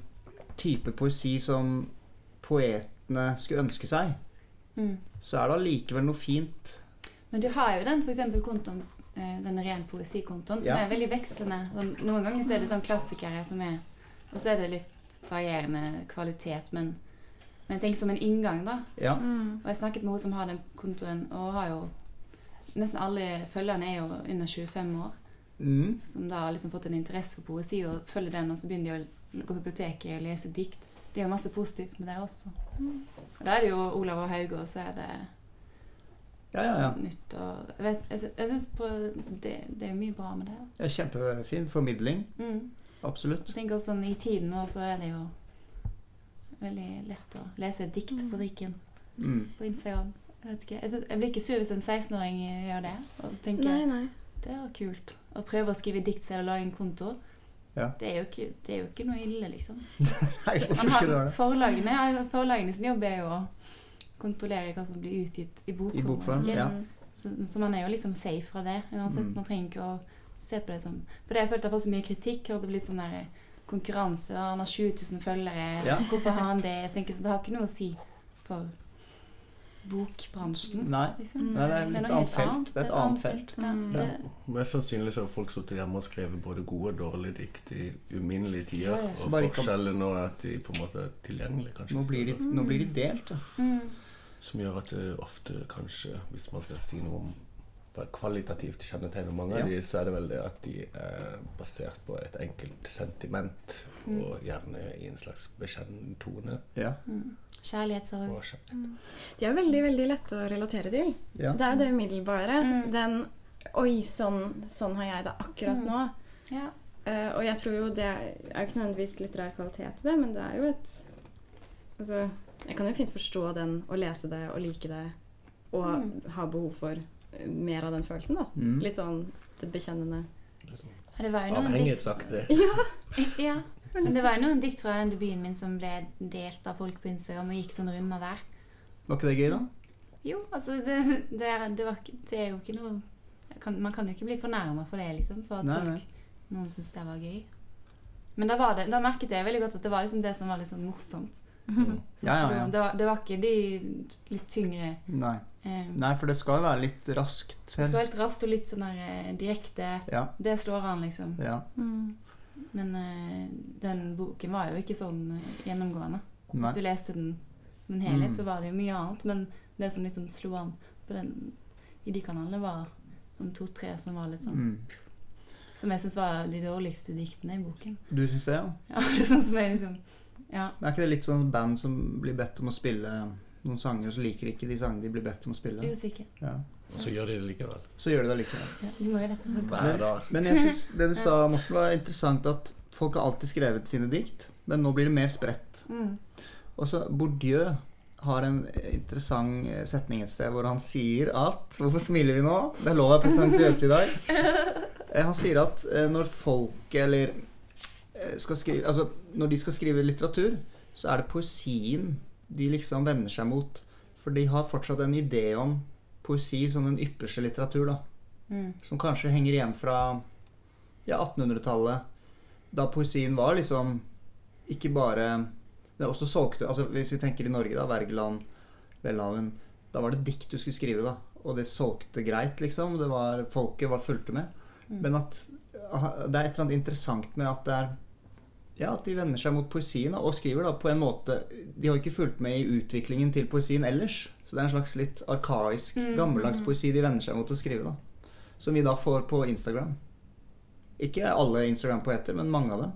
type poesi som poetene skulle ønske seg, Mm. Så er det allikevel noe fint. Men du har jo den for kontoen, eh, den ren poesikontoen, som Ja. er veldig vekslende. Sånn, noen ganger så er det sånn klassikere som er Og så er det litt varierende kvalitet, men, men jeg tenker som en inngang, da. Ja. Mm. Og jeg snakket med hun som har den kontoen, og har jo Nesten alle følgerne er jo under 25 år, Mm. som da har liksom fått en interesse for poesi og følger den, og så begynner de å gå på biblioteket og lese dikt. Det er jo masse positivt med det også. Og da er det jo Olav og Hauge, og så er det Ja, ja, ja. nytt og Jeg, vet, jeg, jeg syns det, det er mye bra med det. Det er Kjempefin formidling. Mm. Absolutt. Jeg tenker også I tiden nå så er det jo veldig lett å lese et dikt på drikken Mm. på Instagram. Jeg, vet ikke, jeg, synes, jeg blir ikke sur hvis en 16-åring gjør det. Og så tenker Nei, jeg nei. det er kult. Å prøve å skrive dikt selv og lage en konto, Ja. det, er ikke, det er jo ikke noe ille, liksom. Nei, hvorfor skulle det være det? forlagene, forlagene sin jobb er jo å kontrollere hva som blir utgitt i bokform. I bokform, ja. Så, så man er jo liksom safe fra det. uansett. Mm. Man trenger ikke å se på det som For det har jeg følt jeg har så mye kritikk. Og det blir sånn der konkurranse. og Han har 20 000 følgere. Ja. Hvorfor har han det? Jeg tenker så Det har ikke noe å si for bokbransjen. Nei. Liksom. Nei, det er Det litt annet felt. annet. Det er et annet felt. Ja, Mm. det, Mest sannsynlig så har folk sittet hjemme og skrevet både gode og dårlige dikt i uminnelige tider. Ja, ja. Og forskjellen nå er at de på en måte er tilgjengelige, kanskje. Nå blir de, nå blir de delt, da. mm. Som gjør at det ofte kanskje, hvis man skal si noe om kvalitativt kjennetegner mange Ja. av de, så er det vel det at de er basert på et enkelt sentiment, Mm. og gjerne i en slags bekjennende tone. ja. Mm. Kjærlighetssorg. Kjærlighet. Mm. De er veldig veldig lette å relatere til. ja. Det er jo det umiddelbare. Mm. Den Oi, sånn, sånn har jeg det akkurat Mm. nå. Ja. Uh, og jeg tror jo det er jo ikke nødvendigvis litterær kvalitet i det, men det er jo et Altså, jeg kan jo fint forstå den og lese det og like det og Mm. ha behov for mer av den følelsen, da. Mm. Litt sånn det bekjennende. Liksom. Ja, det var jo noen Avhengighetsaktig. Ja, men det var jo noen dikt fra den debuten min som ble delt av folk på Instagram og gikk sånn runder der. Var ikke det gøy, da? Jo, altså det, det, er- det, var, det er jo ikke noe kan, Man kan jo ikke bli fornærma for det, liksom. For at Nei, folk, nei. noen syns det var gøy. Men da, var det, da merket jeg veldig godt at det var liksom det som var litt sånn morsomt. Mm. Så, Ja, ja, ja. Det, var, det var ikke de litt tyngre Nei. Eh, Nei, for det skal jo være litt raskt. Det skal være litt raskt og litt sånn der eh, direkte. Ja. Det slår an, liksom. ja. Men uh, den boken var jo ikke sånn eh, gjennomgående. Nei. Hvis du leste den Men helhet Mm. så var det jo mye annet. Men det som liksom slo an på den, i de kanalene, var sånn to-tre som var litt sånn Mm. Som jeg syns var de dårligste diktene i boken. Du syns det, ja? Ja, det er sånn som jeg liksom Ja. Men er ikke det litt sånn band som blir bedt om å spille noen sanger, så liker de ikke de sangene de blir bedt om å spille? Ja. Og så gjør de det likevel. Så gjør de det likevel. Ja, dag. Men jeg synes det du sa, Morten, var interessant at folk har alltid skrevet sine dikt, men nå blir det mer spredt. Mm. Og så Bourdieu har en interessant eh, setning et sted hvor han sier at Hvorfor smiler vi nå? Det er lov å være pretensiøs i dag. Eh, Han sier at eh, når folk eller skal skrive Altså når de skal skrive litteratur, så er det poesien de liksom vender seg mot. For de har fortsatt en idé om poesi som den ypperste litteratur, da. Mm. Som kanskje henger igjen fra ja, 1800-tallet. Da poesien var liksom ikke bare Det også solgte altså Hvis vi tenker i Norge, da. Wergeland, Welhaven. Da var det dikt du skulle skrive, da. Og det solgte greit, liksom. Det var, folket var fulgte med. Mm. Men at det er et eller annet interessant med at det er ja, at de vender seg mot poesien og skriver da på en måte De har ikke fulgt med i utviklingen til poesien ellers. Så det er en slags litt arkaisk, Mm, gammeldags mm. poesi de vender seg mot å skrive. da Som vi da får på Instagram. Ikke alle Instagram-poeter, men mange av dem.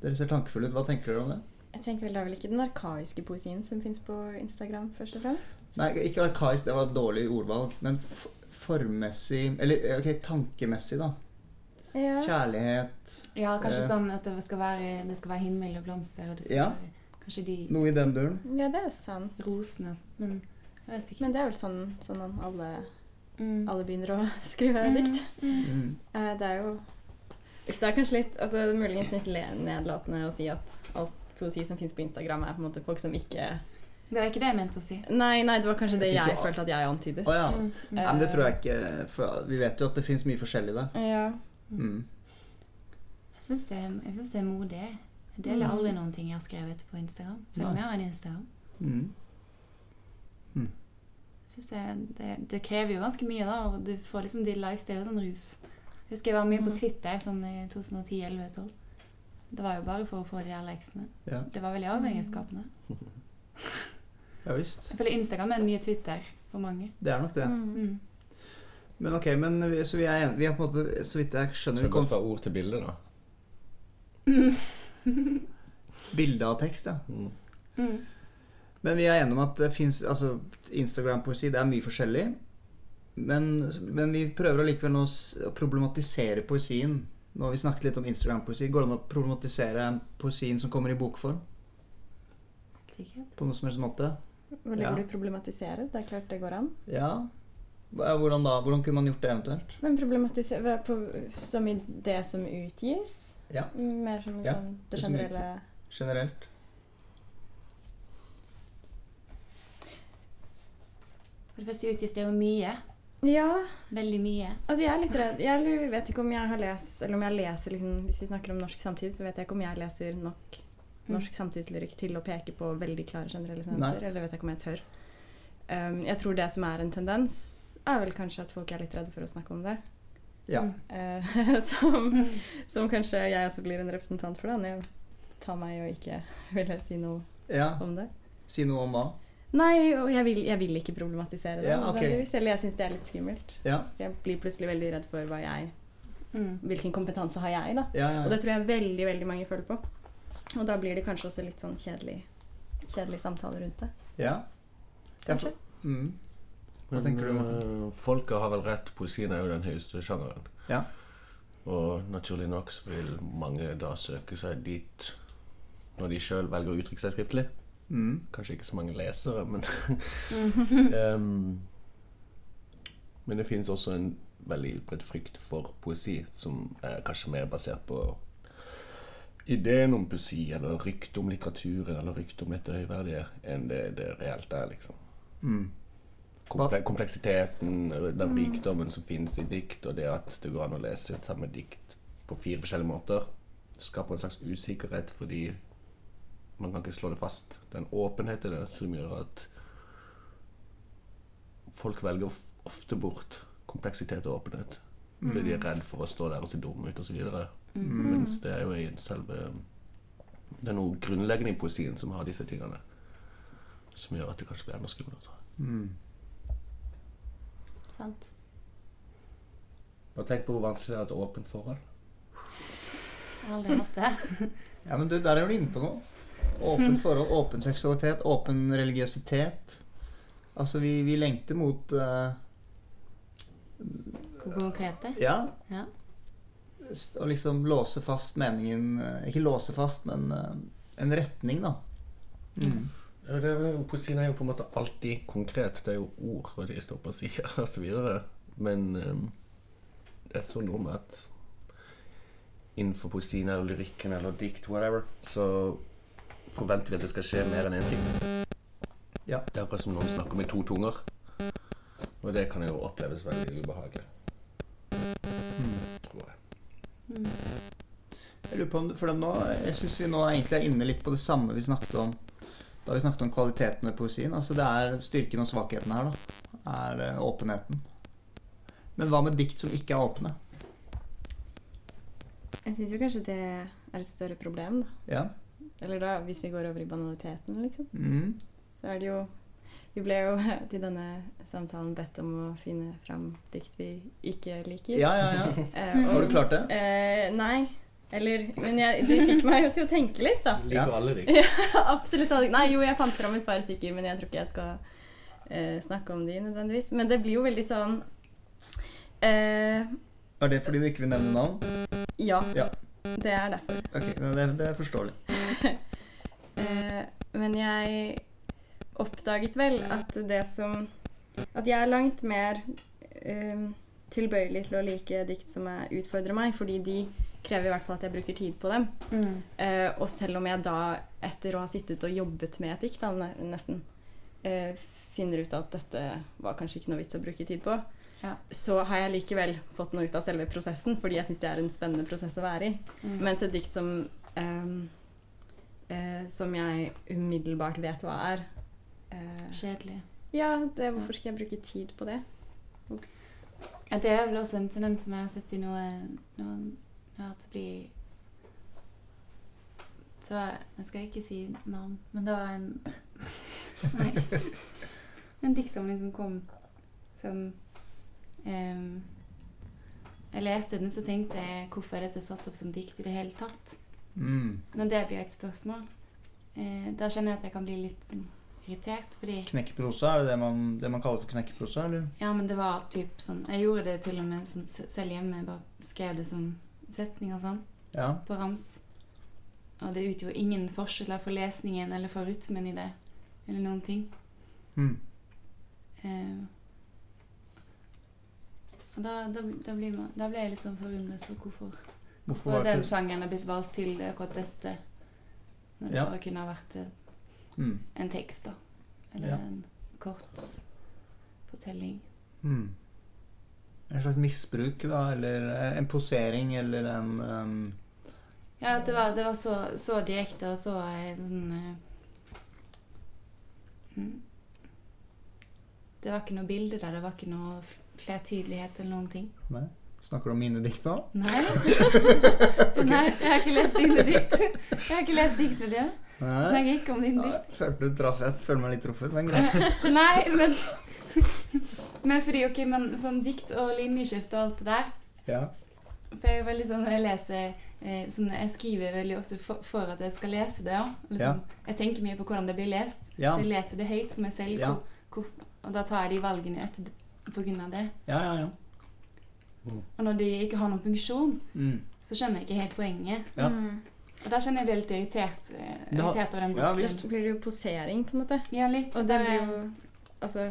Dere ser tankefulle ut. Hva tenker dere om det? Jeg tenker vel Det er vel ikke den arkaiske poesien som fins på Instagram, først og fremst? Nei, ikke arkaisk, det var et dårlig ordvalg. Men f formmessig Eller ok, tankemessig, da. Ja. Kjærlighet. Ja, kanskje Eh. sånn at det skal være, det skal være himmel og blomster, og det skal Ja. være kanskje de Noe i den duren. ja, det er sant. rosene og sånn. Men jeg vet ikke. Men det er vel sånn, sånn alle, Mm. alle begynner å skrive dikt. Mm. Mm. Eh, Det er jo Uff, Det er kanskje litt altså, muligens litt nedlatende å si at alt poesi som fins på Instagram, er på en måte folk som ikke Det var ikke det jeg mente å si. Nei, nei, det var kanskje det Det finnes jeg følte at jeg antydet. Oh, ja. Mm. Mm. Men det tror jeg ikke. For vi vet jo at det fins mye forskjellig der. Ja. Mm. Jeg syns det, synes det er modig. Jeg deler Mm. aldri noen ting jeg har skrevet på Instagram. Selv om jeg har en Instagram. Mm. Jeg synes det, det, det krever jo ganske mye, da. Og du får liksom de likes. Det er jo sånn rus. Jeg husker jeg var mye på Mhm. Twitter sånn i 2010-2011-2012. Det var jo bare for å få de der likesene. Ja. Det var veldig avhengighetsskapende. ja visst. Jeg føler Instagram er den nye Twitter for mange. Det er nok det. Mm. Men ok, men vi, så vi er enige. Vi har på en måte, så vidt jeg Så skjønner, det kom går fra ord til bilde, da. bilde av tekst, ja. Mm. Mm. Men vi er enige om at det fins altså, Instagram-poesi, det er mye forskjellig. Men, men vi prøver allikevel nå å problematisere poesien. Nå har vi snakket litt om Instagram-poesi. Går det an å problematisere poesien som kommer i bokform? Sikkert. På noe som helst måte? Hvor lenge Ja. du problematiserer? Det er klart det går an. Ja. Hva- Hvordan da? Hvordan kunne man gjort det eventuelt? Men problematisere på, Som i det som utgis? Ja. Mer som Ja, sånn, det det som generelle Generelt? For det første utgis det jo mye. Ja. Veldig mye. Altså jeg er litt redd Jeg vet ikke om jeg har lest Eller om jeg leser liksom, Hvis vi snakker om norsk samtid, så vet jeg ikke om jeg leser nok norsk Mm. norsk samtidslyrikk til å peke på veldig klare generelle Nei. Eller vet jeg ikke om jeg tør. Um, jeg tror det som er en tendens, er vel kanskje at folk er litt redde for å snakke om det. Ja. Eh, som, Mm. som kanskje jeg også blir en representant for, da, når jeg tar meg og ikke ville si noe ja. om det. Si noe om hva? Nei, og jeg vil, jeg vil ikke problematisere det. Ja, okay. Eller jeg syns det er litt skummelt. Ja. Jeg blir plutselig veldig redd for hva jeg Mm. hvilken kompetanse har jeg, da. Ja, ja, Og det tror jeg veldig veldig mange føler på. Og da blir det kanskje også litt sånn kjedelig, kjedelig samtale rundt det. ja. Kanskje. Mm. Hva Men tenker du, eh, folket har vel rett. Poesien er jo den høyeste sjangeren. Ja. Og naturlig nok så vil mange da søke seg dit når de sjøl velger å uttrykke seg skriftlig. Mm. Kanskje ikke så mange lesere, men um, Men det finnes også en veldig utbredt frykt for poesi, som er kanskje mer basert på ideen om poesi, eller ryktet om litteraturen, eller ryktet om dette høyverdige, enn det det reelt er, liksom. Mm. Komple kompleksiteten, den rikdommen som finnes i dikt, og det at det går an å lese et samme dikt på fire forskjellige måter, skaper en slags usikkerhet fordi man kan ikke slå det fast. Det er en åpenhet i det som gjør at folk velger ofte bort kompleksitet og åpenhet. Fordi de er redd for å stå der og se dumme ut osv. Mm. Mens det er jo i selve Det er noe grunnleggende i poesien som har disse tingene. som gjør at det kanskje blir enda skumlere. Mm. Sant? Bare tenk på hvor vanskelig det er å ha et åpent forhold. Jeg har aldri hatt det. Ja, men du, der er du inne på noe. Åpent forhold, åpen seksualitet, åpen religiøsitet. Altså, vi, vi lengter mot uh, Hvor konkrete? Ja. Ja. Å liksom låse fast meningen eh, Ikke låse fast, men uh, en retning, da. Mm. Ja, det poesien er jo på en måte alltid konkret. Det er jo ord, og de står på sider osv. Men um, det er så noe med at innenfor poesien eller lyrikken eller dikt, whatever, så forventer vi at det skal skje mer enn én ting. Ja. Det er akkurat som noen snakker med to tunger. Og det kan jo oppleves veldig ubehagelig, Mm. tror jeg. Mm. Jeg lurer på om, for nå, jeg syns vi nå egentlig er inne litt på det samme vi snakket om da vi snakket om kvaliteten ved poesien. Altså Det er styrken og svakheten her, da. Er eh, åpenheten. Men hva med dikt som ikke er åpne? Jeg syns jo kanskje det er et større problem, da. Ja. Eller da, hvis vi går over i banaliteten, liksom. Mm. Så er det jo Vi ble jo til denne samtalen bedt om å finne fram dikt vi ikke liker. Ja, ja, ja. Eh, og- Har du klart det? Eh, nei. Eller Men jeg, det fikk meg jo til å tenke litt, da. Liker alle dikt. Absolutt. Nei, jo, jeg fant fram et par stykker, men jeg tror ikke jeg skal eh, snakke om de nødvendigvis. Men det blir jo veldig sånn eh, Er det fordi du ikke vil nevne navn? Ja. Ja. Det er derfor. Ok, det, det er forståelig. Eh, men jeg oppdaget vel at det som At jeg er langt mer eh, tilbøyelig til å like dikt som er, utfordrer meg, fordi de krever i hvert fall at jeg bruker tid på dem. Mm. Eh, og selv om jeg da, etter å ha sittet og jobbet med et dikt, da, nesten, eh, finner ut at dette var kanskje ikke noe vits å bruke tid på, Ja. så har jeg likevel fått noe ut av selve prosessen, fordi jeg syns det er en spennende prosess å være i. Mm. Mens et dikt som ehm, eh, Som jeg umiddelbart vet hva er eh, Kjedelig. Ja, det, hvorfor skal jeg bruke tid på det? Ja, det er vel også en tendens som jeg har sett i noen, noen At det blir så Jeg skal ikke si navn, men det var en Nei. En diktsamling som kom som um, Jeg leste den, så tenkte jeg hvorfor er dette satt opp som dikt i det hele tatt? Mm. Når det blir et spørsmål, eh, da kjenner jeg at jeg kan bli litt sånn, irritert, fordi Knekkprosa? er det det man, det man kaller for knekkprosa, eller? Ja, men det var typ sånn Jeg gjorde det til og med sånn, selv hjemme. Jeg bare skrev det som setning og sånn Ja. på rams. Og det utgjorde ingen forskjeller for lesningen eller for rytmen i det. Eller noen ting. Mm. Eh, og da, da, da, blir man, da blir jeg litt sånn forundret på hvorfor, Hvorfor hvorfor den sjangeren er blitt valgt til akkurat dette. Når det Ja. bare kunne ha vært mm. en tekst, da. Eller Ja. en kort fortelling. Mm. En slags misbruk, da, eller eh, en posering, eller en um, Ja, det var, det var så, så direkte og så eh, sånn mm. Det var ikke noe bilde der, det var ikke noe flertydelighet eller noen ting. Nei? Snakker du om mine dikt nå? Nei. Nei, jeg har ikke lest dine dikt. Jeg har ikke lest diktene dine. Snakker ikke om dine dikt. Følte du traff et. føler meg litt truffet, men greit. Nei, men Men fordi, ok, men sånn dikt og linjeskift og alt det der Ja. For jeg er veldig sånn jeg leser eh, sånn, Jeg skriver veldig ofte for, for at jeg skal lese det òg. Liksom. Jeg tenker mye på hvordan det blir lest. Ja. Så jeg leser det høyt for meg selv. Ja. Hvor, hvor, og da tar jeg de valgene etter, på grunn av det. Ja, ja, ja. Og når de ikke har noen funksjon, Mm. så skjønner jeg ikke helt poenget. Ja. Mm. Og da kjenner jeg meg litt irritert, eh, Det irritert over den Ja, boken. visst. Så blir det jo posering, på en måte. Ja, litt. Og det blir jo Altså,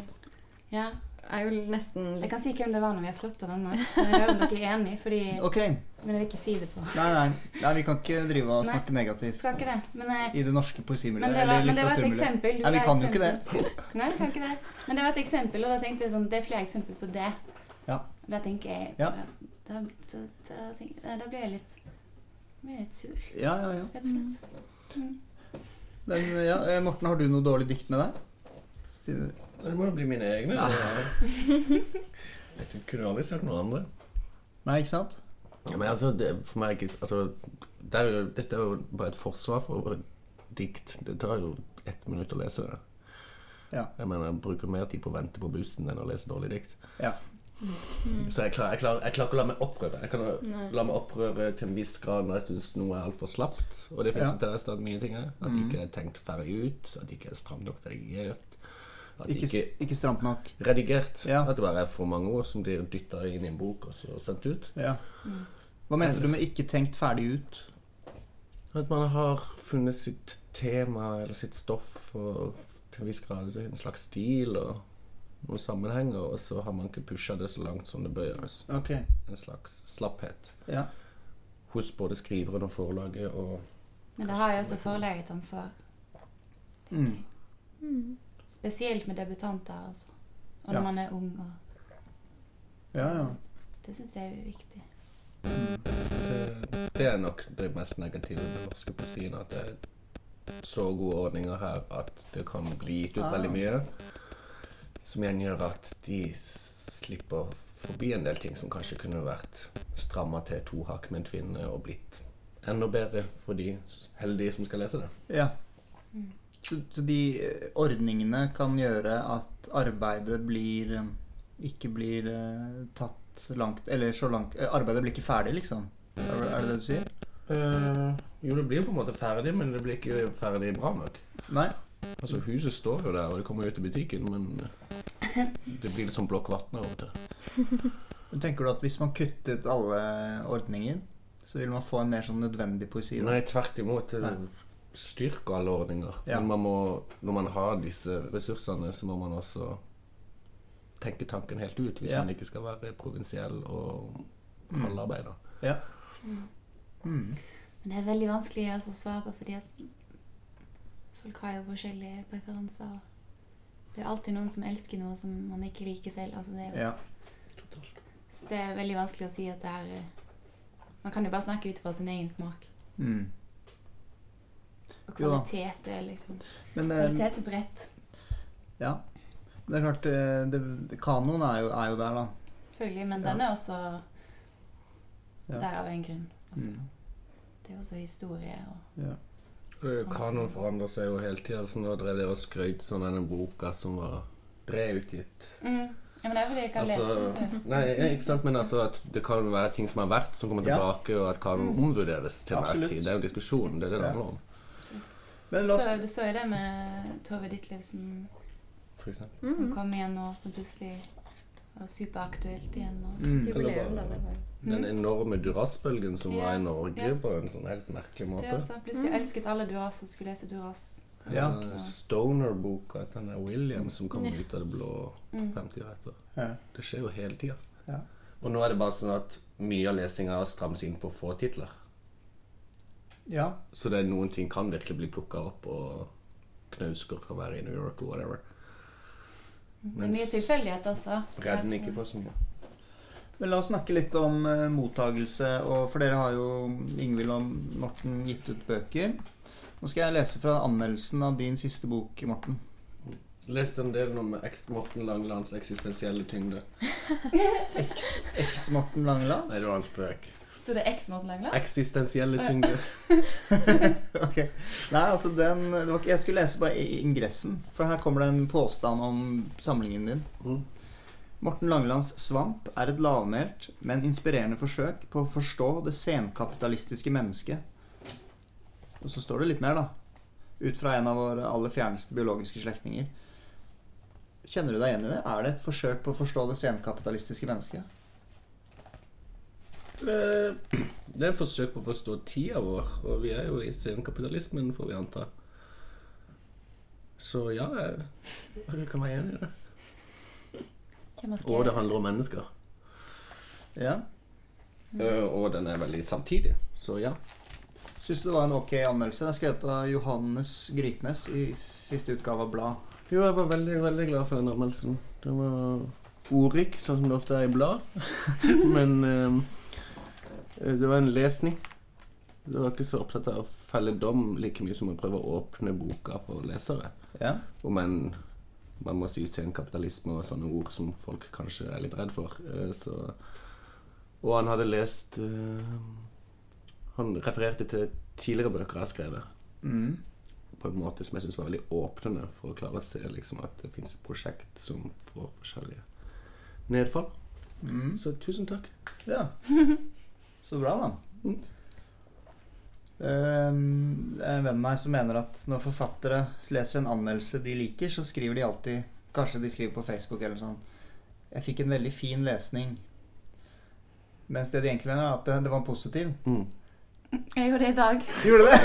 ja. er jo nesten litt Jeg kan si hvem det var når vi har slått av denne. Så jeg hører dere er enig, fordi, okay. men jeg vil ikke si det på. Nei, nei. nei, vi kan ikke drive og Nei. snakke negativt Skal ikke det. Men, eh, i det norske men, poesimiljøet. det, var, men det var et eksempel. Nei, vi kan jo ikke det. Nei, vi kan ikke det. Men det var et eksempel, og da tenkte jeg sånn Det er flere eksempler på det. Ja. Da tenker jeg Ja. da, da, da, da, da blir jeg litt blir litt sur, Ja, ja, ja. rett og slett. Mm. Men, ja. eh, Morten, har du noe dårlig dikt med deg? Det må jo bli mine egne. Ja. Jeg kunne aldri sagt noe andre. Nei, ikke sant? Ja, men altså, det, for meg ikke altså, det er jo, Dette er jo bare et forsvar for dikt. Det tar jo ett minutt å lese det. Ja. Jeg mener, jeg bruker mer tid på å vente på bussen enn å lese dårlig dikt. Ja. Så jeg klarer, jeg, klarer, jeg klarer ikke å la meg opprøre. Jeg kan Nei. la meg opprøre til en viss grad når jeg syns noe er altfor slapt. Og det finnes Ja. til nesten mye ting her. At mm. ikke det er tenkt ferdig ut. At det ikke er stramt nok redigert. At Ikke, ikke ikke stramt nok. redigert. Ja. At det bare er for mange ord som blir dytta inn i en bok og så sendt ut. Ja. Hva mente du med 'ikke tenkt ferdig ut'? At man har funnet sitt tema eller sitt stoff og til en viss grad en slags stil og noen sammenhenger, og så har man ikke pusha det så langt som det bør gjøres. Okay. En slags slapphet Ja. hos både skriveren og forlaget og Men det har jo også forlaget et ansvar. Mm. Spesielt med debutanter også. Og når Ja. man er ung. Og Ja, ja. det syns jeg er viktig. det, det er nok det mest negative med norske poesien. At det er så gode ordninger her at det kan bli gitt ut Ah. veldig mye. Som igjen gjør at de slipper forbi en del ting som kanskje kunne vært stramma til to hakk med en tvinne og blitt enda bedre for de heldige som skal lese det. ja. Så de eh, ordningene kan gjøre at arbeidet blir eh, ikke blir eh, tatt langt Eller så langt Arbeidet blir ikke ferdig, liksom? Er, det- det du sier? Uh, jo, det blir på en måte ferdig, men det blir ikke ferdig bra nok. Nei? Altså, Huset står jo der, og det kommer jo ut i butikken, men det blir litt sånn Blokk vann av og til. Men Tenker du at hvis man kuttet alle ordninger, så vil man få en mer sånn nødvendig poesi? da? Nei, tvert imot. Nei. Styrker alle ordninger. Ja. Men man må, når man har disse ressursene, så må man også tenke tanken helt ut. Hvis Ja. man ikke skal være provinsiell og Mm. halvarbeider. Ja. Mm. Men det er veldig vanskelig også å svare på, fordi at folk har jo forskjellige preferanser. Det er alltid noen som elsker noe som man ikke liker selv. Altså det, er jo- Ja. så det er veldig vanskelig å si at det er eh, Man kan jo bare snakke ut fra sin egen smak. Mm. Og kvalitet er liksom Men eh, Kvalitet er bredt, ja. Det er klart eh, det, Kanoen er jo, er jo der, da. selvfølgelig. Men den er også Ja. der av en grunn. Altså, Mm. Det er også historie og Ja. Kanoen forandrer seg jo hele tida. Så nå drev dere og skrøt sånn av den boka som var reutgitt. mm. Ja, men det er fordi jeg ikke har Altså, lest den. nei, ikke sant, men altså at det kan være ting som har vært, som kommer Ja. tilbake, og at kanoen omvurderes til enhver tid. Det er jo en diskusjon. Det er det det handler om, Så, oss du så jo det med Tove Ditlevsen mm. som kom igjen nå, som plutselig var superaktuelt igjen. Og, mm. Jubileum, da. Det var Den enorme Duras-bølgen som var i Norge ja. på en sånn helt merkelig det måte. også, plutselig elsket alle Duras og skulle lese Duras. Ja. Stoner-boka til William som kom ut av det blå Mm. 50 år etter. Det skjer jo hele tida. Ja. Og nå er det bare sånn at mye av lesinga strammes inn på få titler. Ja. Så det er noen ting kan virkelig bli plukka opp, og Knausgård kan være i New York og whatever. Det er mye Mens tilfeldighet også. Redden ikke får så mye. Men la oss snakke litt om uh, mottagelse. Og for dere har jo Ingvild og Morten gitt ut bøker. Nå skal jeg lese fra anmeldelsen av din siste bok, Morten. Leste en del om Morten Langelands eksistensielle tyngde. Eks-Morten Langeland? Nei, det var en spøk. Sto det X Morten Langland? Eksistensielle tyngde. ok. Nei, altså den det var ikke, Jeg skulle lese bare ingressen, for her kommer det en påstand om samlingen din. Mm. Morten Langelands 'Svamp' er et lavmælt, men inspirerende forsøk på å forstå det senkapitalistiske mennesket. Og så står det litt mer, da. Ut fra en av våre aller fjerneste biologiske slektninger. Kjenner du deg igjen i det? Er det et forsøk på å forstå det senkapitalistiske mennesket? Det er et forsøk på å forstå tida vår, og vi er jo i senkapitalismen, får vi anta. Så ja, jeg, jeg kan være enig i det. Og det handler om mennesker. Ja. Eh, Og den er veldig samtidig, så ja. Syns du det var en ok anmeldelse? Den er skrevet av Johannes Grytnes i siste utgave av Blad. Jo, jeg var veldig, veldig glad for den anmeldelsen. Den var ordrik, sånn som det ofte er i blad. Men eh, det var en lesning. Det var ikke så opptatt av å felle dom like mye som å prøve å åpne boka for lesere. Ja. Om enn man må si senkapitalisme og sånne ord som folk kanskje er litt redd for. Eh, Så, og han hadde lest eh, Han refererte til tidligere bøker jeg har skrevet Mm. på på en måte som jeg syns var veldig åpnende, for å klare å se liksom, at det fins et prosjekt som får forskjellige nedfall. Mm. Så tusen takk. Ja. Så bra, da. Mm. Um, en venn av meg som mener at når forfattere leser en anmeldelse de liker, så skriver de alltid Kanskje de skriver på Facebook eller sånn Jeg fikk en veldig fin lesning. Mens det de egentlig mener, er at det, det var positiv. Mm. Jeg gjorde det i dag. Gjorde du det?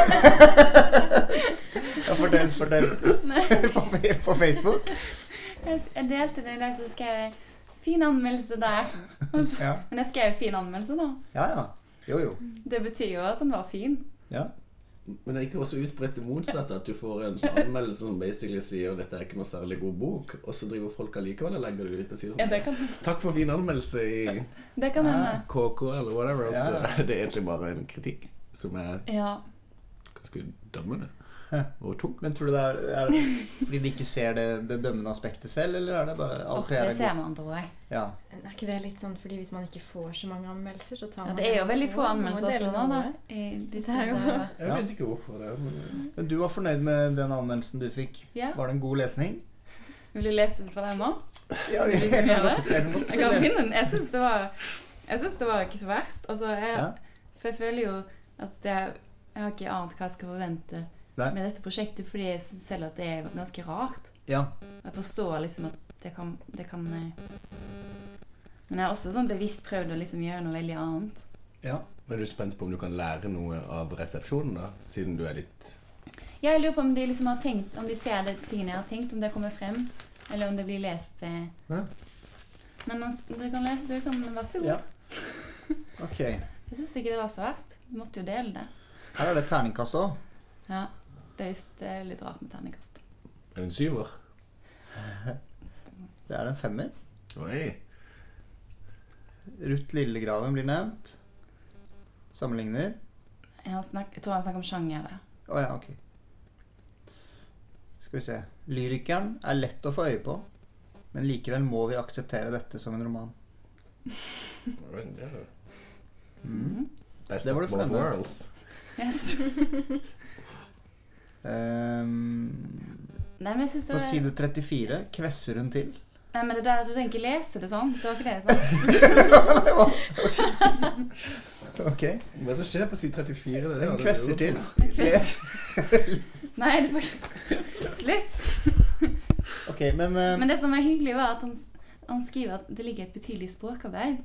ja, fortell, fortell. på, på Facebook? Jeg, delte det i dag, så skrev jeg 'fin anmeldelse' der. Og Ja. Men jeg skrev 'fin anmeldelse', da. ja, ja. Jo, jo. Det betyr jo at den var fin. Ja. Men det er ikke også utbredt det motsatte, at du får en sånn anmeldelse som basically sier 'dette er ikke noe særlig god bok', og så driver folk allikevel og legger det ut og sier Ja, sånn det kan, 'Takk for fin anmeldelse i det kan hende. KK', eller whatever. Så Ja, ja. er egentlig bare en kritikk som er Ja. ganske dømmende Ja. og tung. Men tror du det er, er det fordi de ikke ser det, det dømmende aspektet selv, eller er det bare alt alt det er det ser man, tror jeg. Ja. Er ikke det litt sånn fordi hvis man ikke får så mange anmeldelser, så tar Ja, det er jo veldig få man anmeldelser også nå, da. jo- Jeg vet ikke hvorfor det, men Men du var fornøyd med den anmeldelsen du fikk? Ja. Var det en god lesning? Vil du lese den for deg nå? Ja? Jeg kan Jeg kan finne den. Jeg syns det var Jeg synes det var ikke så verst. Altså, jeg, Ja. For jeg føler jo at det, jeg har ikke ant hva jeg skal forvente Nei. med dette prosjektet, fordi jeg syns selv at det er ganske rart. Ja. Jeg forstår liksom at det kan, det kan eh, Men jeg har også sånn bevisst prøvd å liksom gjøre noe veldig annet. ja. Men er du spent på om du kan lære noe av resepsjonen, da? Siden du er litt Ja, jeg lurer på om de liksom har tenkt Om de ser det tingene jeg har tenkt, om det kommer frem. Eller om det blir lest eh. Ja. Men altså, dere kan lese, du kan Vær så god. Ja. Ok. Jeg syns ikke det var så verst. Du måtte jo dele det. Her er det terningkast òg. Ja. Det er litt rart med terningkast. en syver. Det er en femmer. Oi. Ruth Lillegraven blir nevnt. Sammenligner. Jeg, har snakk, jeg tror han snakker om sjanger der. Å ja, ok. Skal vi se. Lyrikeren er lett å få øye på, men likevel må vi akseptere dette som en roman. Det er- Mm. Best Det var of both fornøyd worlds. Yes. Ehm, Nei, men jeg synes det på var side 34 kvesser hun til. Nei, men det der at du tenker lese det sånn. Det var ikke det jeg sa. Ok. Hva som skjer på side 34? Det er det Hun kvesser til. Les. Nei, det var Slutt. Ok, men, uh... Men det som er hyggelig, var at han, han skriver at det ligger et betydelig språkarbeid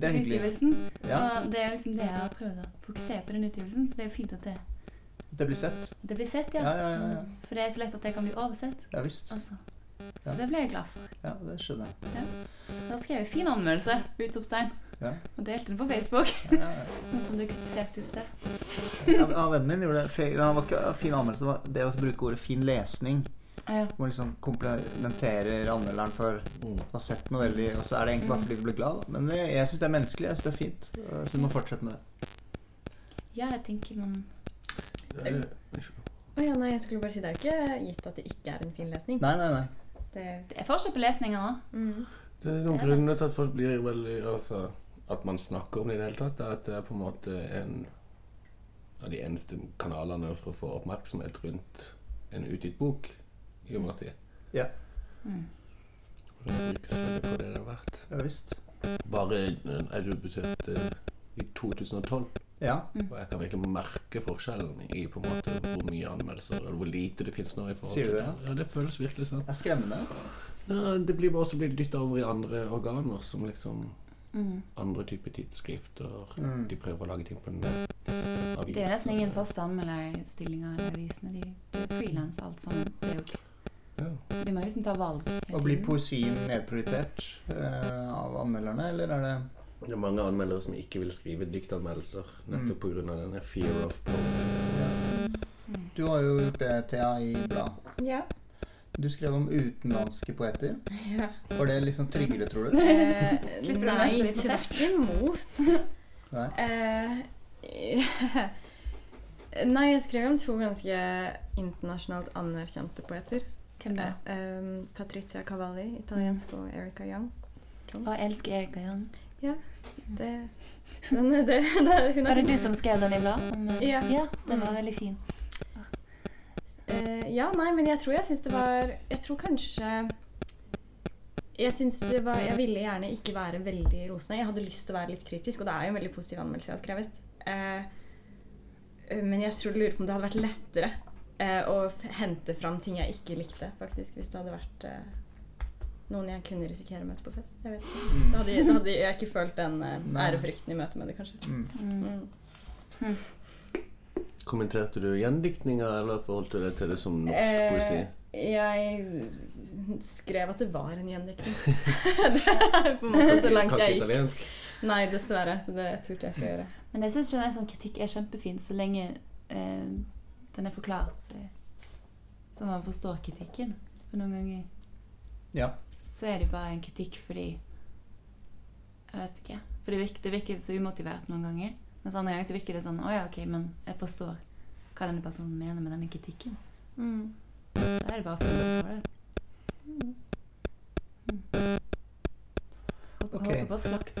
det er hyggelig. utgivelsen. Ja, Og det er liksom det jeg har prøvd å fokusere på den utgivelsen, så det er fint at det, det blir sett. det blir sett, ja. Ja, ja, ja. ja. For det er så lett at det kan bli oversett. Ja visst. Altså. Så Ja. det ble jeg glad for. Ja, det skjønner jeg. Da skrev jeg 'fin anmeldelse', utropstegn, Ja. og delte den på Facebook. Ja, ja, ja. Noe som du kritiserte i sted. Ja, ja, vennen min gjorde det. Han var ikke fin anmeldelse. Det var det å bruke ordet 'fin lesning'. Ja. Hvor man liksom komplementerer anmelderen for Mm. å ha sett noe veldig Og så er det egentlig bare fordi du blir glad. da. Men jeg syns det er menneskelig. Jeg synes det er fint. Så du må fortsette med det. ja, jeg tenker man. Å ja, nei, jeg skulle bare si det er ikke gitt at det ikke er en fin lesning. Nei, nei, nei. Det, Det er forskjell på lesninger òg. mm. Det er noen grunner til at folk blir veldig Altså at man snakker om det i det hele tatt, er at det er på en måte en av de eneste kanalene for å få oppmerksomhet rundt en utgitt bok i vår tid. Mm. Og det så veldig for det det har vært. Ja visst. Bare eh, er du besøkte i 2012, Ja. og jeg kan virkelig merke forskjellen i på en måte hvor mye anmeldelser, eller hvor lite det finnes nå. i forhold Sier du til det? Ja, det føles virkelig sånn. Det er skremmende. Ja, det blir bare så blir det dytta over i andre organer, som liksom Mm. andre typer tidsskrifter. Mm. De prøver å lage ting på nett. Det er nesten ingen faste anmelderstillinger i avisene. De, de er frilans alt sammen. Det er jo ikke. Ja. Så de må liksom ta valg. Og blir poesien nedprioritert eh, av anmelderne, eller er det Det er mange anmeldere som ikke vil skrive diktanmeldelser nettopp på grunn av denne fear of poetry. Mm. Du har jo gjort det, Thea, i blad. Ja. Du skrev om utenlandske poeter. ja. Var det liksom tryggere, tror du? Eh, Slipper du nei, tvert imot. Nei? Eh, nei, jeg skrev om to ganske internasjonalt anerkjente poeter. Hvem da? Eh, Patrizia Cavalli, italiensk, og Erika Young. Og jeg elsker Erika Young. Det, den, det, det, Var det du som skrev den i bladet? Ja. ja. Den var Mm. veldig fin. Uh, ja, nei, men jeg tror jeg syns det var Jeg tror kanskje Jeg syns det var Jeg ville gjerne ikke være veldig rosende. Jeg hadde lyst til å være litt kritisk, og det er jo en veldig positiv anmeldelse jeg har skrevet. Uh, men jeg tror lurer på om det hadde vært lettere uh, å hente fram ting jeg ikke likte, faktisk, hvis det hadde vært noen jeg kunne risikere å møte på fest. Jeg vet ikke. Da hadde, da hadde jeg ikke følt den uh, ærefrykten i møte med det, kanskje. Mm. Mm. Kommenterte du gjendiktninga, eller forholdt du deg til det som norsk Eh, poesi? Jeg skrev at det var en gjendiktning. det er på en måte så langt jeg gikk. italiensk. Nei, dessverre. Så det turte jeg ikke å gjøre. Men jeg syns sånn kritikk er kjempefin så lenge eh, den er forklart, så, så man forstår kritikken. For noen ganger Ja. Så er det bare en kritikk fordi Jeg vet ikke. For det virker, det virker så umotivert noen ganger. Mens andre ganger så virker det sånn Å ja, ok, men jeg forstår hva denne personen mener med denne kritikken. Mm. Da er det bare å følge på det. Mm. Håper, Ok. håper på slakt.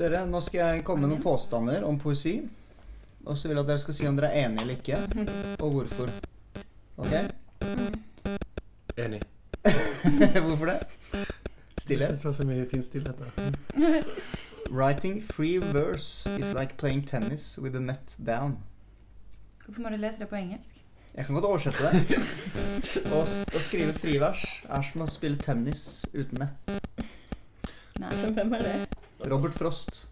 Dere, nå skal jeg komme med noen påstander om poesi. Og så vil jeg at dere skal si om dere er enige eller ikke, og hvorfor. Ok? Enig. hvorfor det? Jeg syns det var så mye fin stillhet der. Writing free verse is like playing tennis with the net down. Hvorfor må du lese det på engelsk? Jeg kan godt oversette det. Å, å skrive frivers er som å spille tennis uten nett. Nei, Hvem er det? Robert Frost.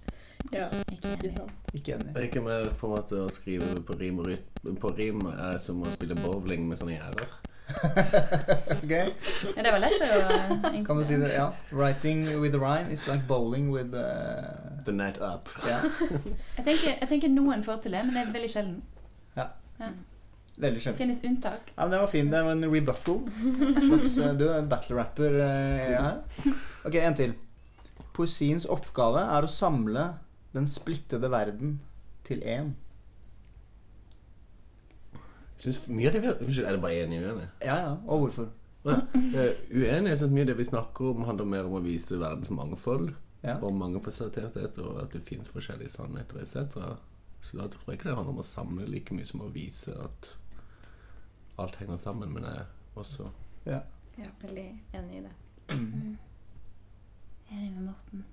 Ja, ikke enig. Ikke enig. Det er ikke mer på en måte å skrive på rim og rytme. På rim er som å spille bowling med sånne gjerder. Ok, Ja, det var lett å Kan du si det? Ja. Writing with a rhyme is like bowling with uh, The net up. Yeah. Jeg tenker, jeg tenker noen får til det, men det er veldig sjelden. veldig Det sjelden. finnes unntak. Ja, men Det var fin. Det var en rebuttal. Slags, eh, du er battle-rapper eh, her. Ok, en til. Poesiens oppgave er å samle den splittede verden til én. Jeg synes mye av det vi Unnskyld, er det bare enig og uenig? Ja, ja. Og hvorfor? Ja, eh, uenig. Jeg synes mye av det vi snakker om, handler mer om å vise verdens mangfold. Ja. Og mangefasettert, og at det finnes forskjellige sannheter etc. Så da tror jeg ikke det handler om å samle like mye som å vise at alt henger sammen. Men jeg er også Ja, veldig enig i det. Mm. Enig med Morten.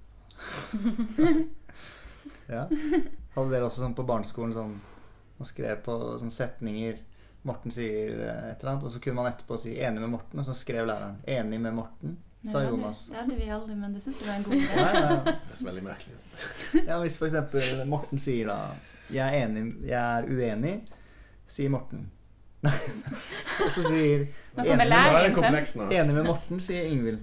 Ja. Hadde dere også sånn på barneskolen sånn Man skrev på sånne setninger Morten sier eh, et eller annet, og så kunne man etterpå si 'enig med Morten', og så skrev læreren 'enig med Morten', sa Jonas. Det hadde vi aldri, men det syns jeg var en god idé. Ja. Det er så veldig merkelig. ja, Hvis eksempel Morten sier da 'jeg er enig, jeg er uenig', sier Morten. og så sier med, er enig med Morten, sier Ingvild.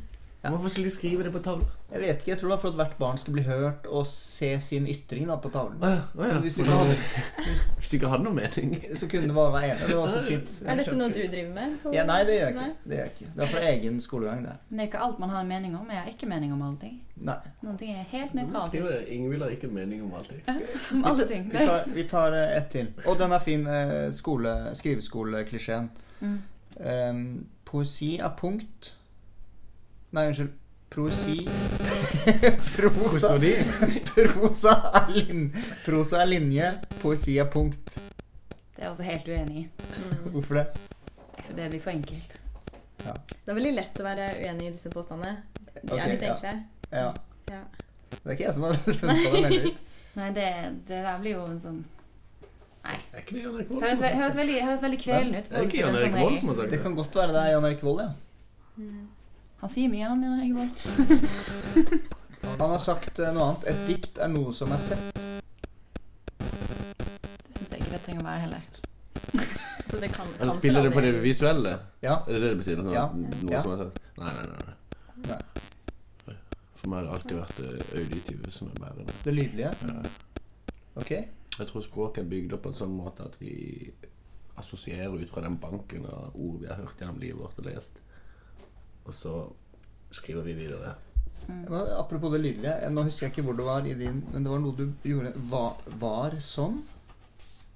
Ja. Hvorfor skulle de skrive det på tavla? Jeg vet ikke, jeg tror det var for at hvert barn skulle bli hørt og se sin ytring da på tavlen. Ah, ja, å ja. Hvis du ikke hadde, Hvis du ikke hadde noe mening. så kunne det bare være enig. Det var så fint. Er dette noe du driver med? på- Ja, nei, det gjør jeg ikke. Det gjør jeg ikke. Det er for egen skolegang, det. Men det er ikke alt man har en mening om. Jeg har ikke mening om alle ting. Nei. Noen ting er helt nøytralt. skriver Ingvild har ikke mening om allting. Om alle ting. Vi tar, vi tar eh, ett til. Og den er fin. eh, Skole, skriveskoleklisjeen. Mm. Um, poesi er punkt Nei, unnskyld. Prosi Prosa. Prosa er, lin, prosa er linje. Poesi er punkt. Det er jeg også helt uenig i. Mm. Hvorfor det? For det blir for enkelt. Det er veldig lett å være uenig i disse påstandene. De okay, er litt ja. enkle. Ja. Ja. Det er ikke jeg som har funnet på det, heldigvis. Nei, det, det der blir jo en sånn Er ikke det Jan Erik Vold Høres, høres, veldig, høres veldig kvelende ut. Er det ikke Jan Erik Vold som har sagt Det det? kan godt være det er Jan Erik Vold, ja. Mm. Han sier mye, han Jan Erik Han har sagt eh, noe annet. Et dikt er noe som er sett. Det syns jeg ikke det trenger å være heller. Så det kan, kan spiller det på det visuelle? Ja. Er det det det betyr? Sånn, Ja. Noe Ja. som er sett? Nei, nei, nei. nei. Nei. For meg har det alltid vært det auditive som er bærende. Det lydlige. Ja. Ok. Jeg tror språket er bygd opp på en sånn måte at vi assosierer ut fra den banken av ord vi har hørt gjennom livet vårt og lest. Og så skriver vi videre. Mm. Men Apropos det lydlige. Nå husker jeg ikke hvor det var i din Men det var noe du gjorde Var, var som?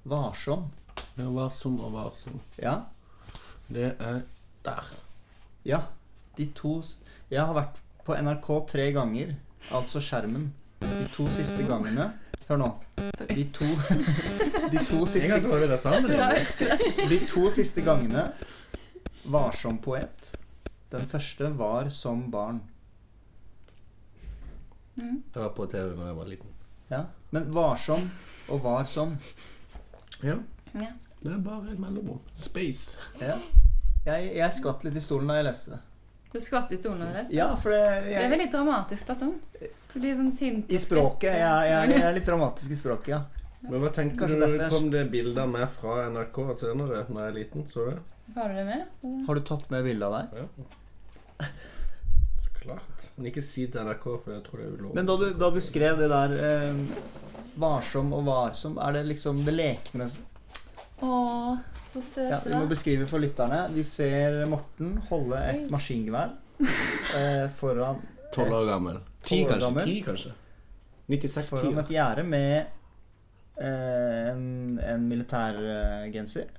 Varsom. Ja, varsom og varsom. Ja. Det er der. Ja. De to Jeg har vært på NRK tre ganger. Altså skjermen. De to siste gangene Hør nå. De to, de to, siste, de to siste gangene Varsom poet. Den første var som barn. Mm. Jeg var på TV da jeg var liten. Ja. Men varsom og var som. Ja, Ja. det er bare et mellomrom. Space. Ja. Jeg, jeg skvatt litt i stolen da jeg leste det. Du skvatt i stolen og leste? Ja, for det, Det er en veldig dramatisk person. Du blir sånn sint. I språket. Jeg, jeg, jeg er litt dramatisk i språket, ja. Men hva tenker Kanskje du når det jeg- kom det bilder med fra NRK senere, når jeg er liten? Så du det? Har du det med? Har du tatt med bilde av deg? Ja. Så klart. Men ikke si til NRK, for jeg tror det er ulovlig. Men da du, da du skrev det der eh, varsom og varsom, er det liksom det lekne Å, så ja, søte, Vi må beskrive for lytterne. De ser Morten holde et maskingevær eh, foran, Tolv år gammel. Ti, kanskje. gammel. Ti, kanskje. 96 foran et gjerde med eh, en, en militærgenser.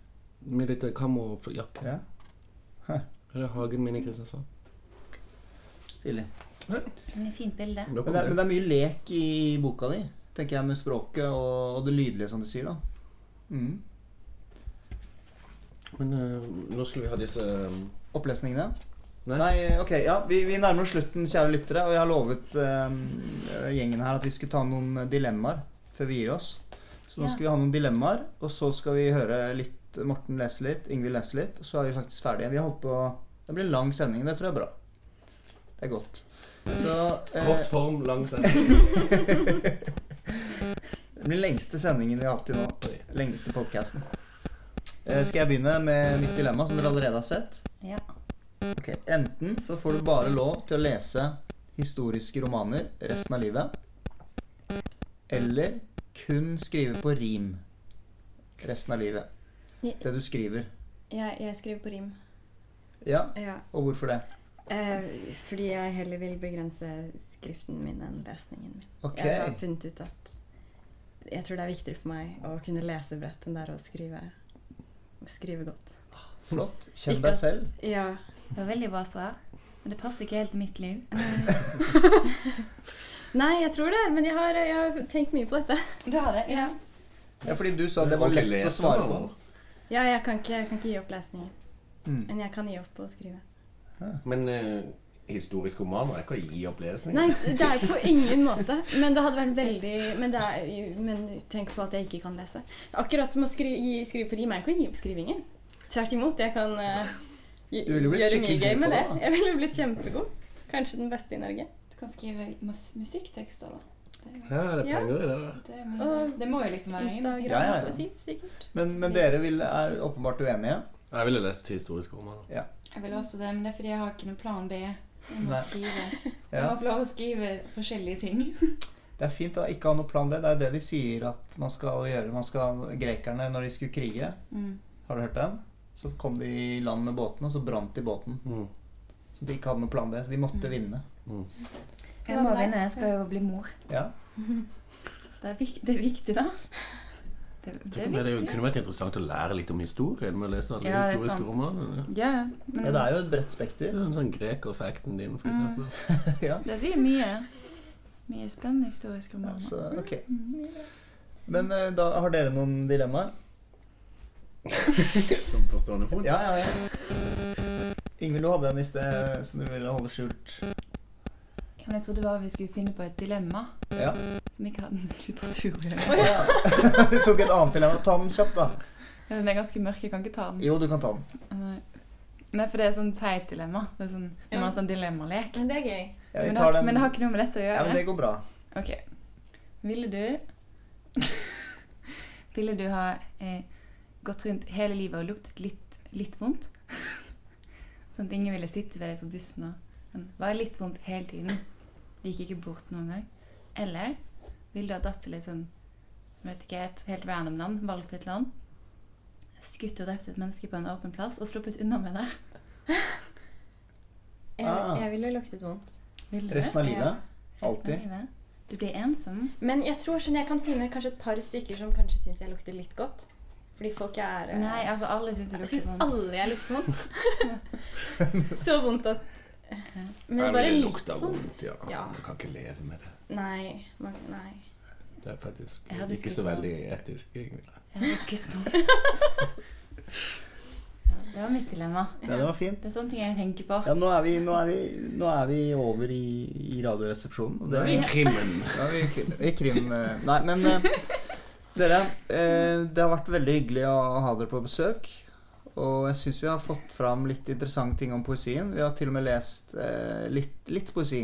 Med litt kamojakke. Ja, Er det hagen min i Kristiansand? stilig. Det er et fint bilde. Men det, er, men det. er mye lek i boka di, tenker jeg, med språket og, og det lydlige, som du sier. da. Mm. Men eh, nå skulle vi ha disse um, Opplesningene? Nei. Nei, ok, ja, vi, vi nærmer oss slutten, kjære lyttere. Og jeg har lovet eh, gjengen her at vi skulle ta noen dilemmaer før vi gir oss. Så nå Ja. skal vi ha noen dilemmaer, og så skal vi høre litt Morten leser litt, Ingvild leser litt, og så er vi faktisk ferdige. Vi har holdt på Det blir en lang sending. Det tror jeg er bra. Det er godt. Så eh, Kort form, lang sending. Det blir den lengste sendingen vi har hatt til nå. Lengste podkasten. Eh, skal jeg begynne med mitt dilemma, som dere allerede har sett? Ja. Ok, Enten så får du bare lov til å lese historiske romaner resten av livet. Eller kun skrive på rim resten av livet. Det du skriver. Jeg, jeg skriver på rim. Ja, Ja. og hvorfor det? Eh, fordi jeg heller vil begrense skriften min enn lesningen min. Okay. Jeg har funnet ut at jeg tror det er viktigere for meg å kunne lese bredt enn det er å skrive, skrive godt. Flott. Kjenn deg selv. Ja. Det var veldig bra svar. Men det passer ikke helt mitt liv. Nei, jeg tror det, men jeg har, jeg har tenkt mye på dette. Du har det? Ja, Ja, fordi du sa det var lett å svare på. Ja jeg, kan ikke, jeg kan ikke gi opp lesningen. Mm. Men jeg kan gi opp å skrive. Men uh, historisk roman er ikke å gi opp lesning. Nei, det er på ingen måte. Men det hadde vært veldig Men, det er, men tenk på at jeg ikke kan lese. Akkurat som å skri, gi, skrive på rim er ikke å gi opp skrivingen. Tvert imot. Jeg kan eh, blitt gjøre mye gøy med det. Jeg ville blitt kjempegod. Kanskje den beste i Norge. Du kan skrive mus musikktekster, da. Det, er Ja, det er Ja. penger i det da? det, er mye. Det må jo liksom være Instagram, Ja, ja, ja. sikkert. Men, men dere vil, er åpenbart uenige. Jeg ville lest historiske romaner. Jeg vil også det, men det er fordi jeg har ikke noen plan B. Jeg må Nei. skrive. Så Ja. jeg må få lov å skrive forskjellige ting. Det er fint å ikke ha noe plan B. Det er det de sier at man skal gjøre. Man skal, grekerne, når de skulle krige, Mm. har du hørt den? Så kom de i land med båten, og så brant de båten. Mm. Så de ikke hadde noen plan B. Så de måtte Mm. vinne. Mm. Jeg må vinne. Jeg skal jo bli mor. Ja. Det er, vik det er viktig, da. Det, det er det kunne vært interessant å lære litt om historien med å lese alle Ja, det historiske romanene. Ja, men ja, det er jo et bredt Det spekter. er en sånn greker-facten din, for Mm. eksempel. ja. det sier mye. Mye spennende historiske romaner. Altså, ok. Mm. Men eh, da har dere noen dilemmaer? Som på stående fot. Ja, ja, ja. Ingvild, du hadde en i sted som du ville holde skjult. Ja, men jeg trodde bare vi skulle finne på et dilemma Ja. som ikke hadde med litteratur å gjøre. ja. Du tok et annet dilemma. Ta den kjapt, da. Ja, Den er ganske mørk, jeg kan ikke ta den. Jo, du kan ta den. Nei. Nei, for det er sånn teit dilemma. Det er sånn, ja. man har sånn dilemmalek. Men det er gøy. Ja, men, det har, den. men det har ikke noe med dette å gjøre. Ja, men det går bra. Ok. Ville du Ville du ha eh, gått rundt hele livet og luktet litt, litt vondt? sånn at ingen ville sitte ved deg på bussen og men, var litt vondt hele tiden. Det gikk ikke bort noen gang. Eller vil du ha dratt til et sånn vet ikke, et helt random land, valgt et land, skutt og drept et menneske på en åpen plass og sluppet unna med det? Jeg, Ah. jeg ville luktet vondt. Vil du? Resten av Ja. livet. Alltid. livet? Du blir ensom. Men jeg tror sånn jeg kan finne kanskje et par stykker som kanskje syns jeg lukter litt godt. Fordi folk er eh, Nei, altså alle syns du lukter vondt. alle jeg lukter vondt. Så vondt at Men det bare litt vondt. ja. Ja. Man kan ikke leve med det. Nei. Man, nei. Det er faktisk ikke så veldig etisk. egentlig. Jeg hadde skutt noen. Ja, det var mitt dilemma. Ja, det var fint. Det er sånne ting jeg tenker på. Ja, nå er vi, nå er vi, nå er vi over i, i Radioresepsjonen. Og Det er, I krimmen. Ja, vi, i krim eh, Nei, men eh, dere, eh, det har vært veldig hyggelig å ha dere på besøk. Og jeg syns vi har fått fram litt interessante ting om poesien. Vi har til og med lest eh, litt, litt poesi.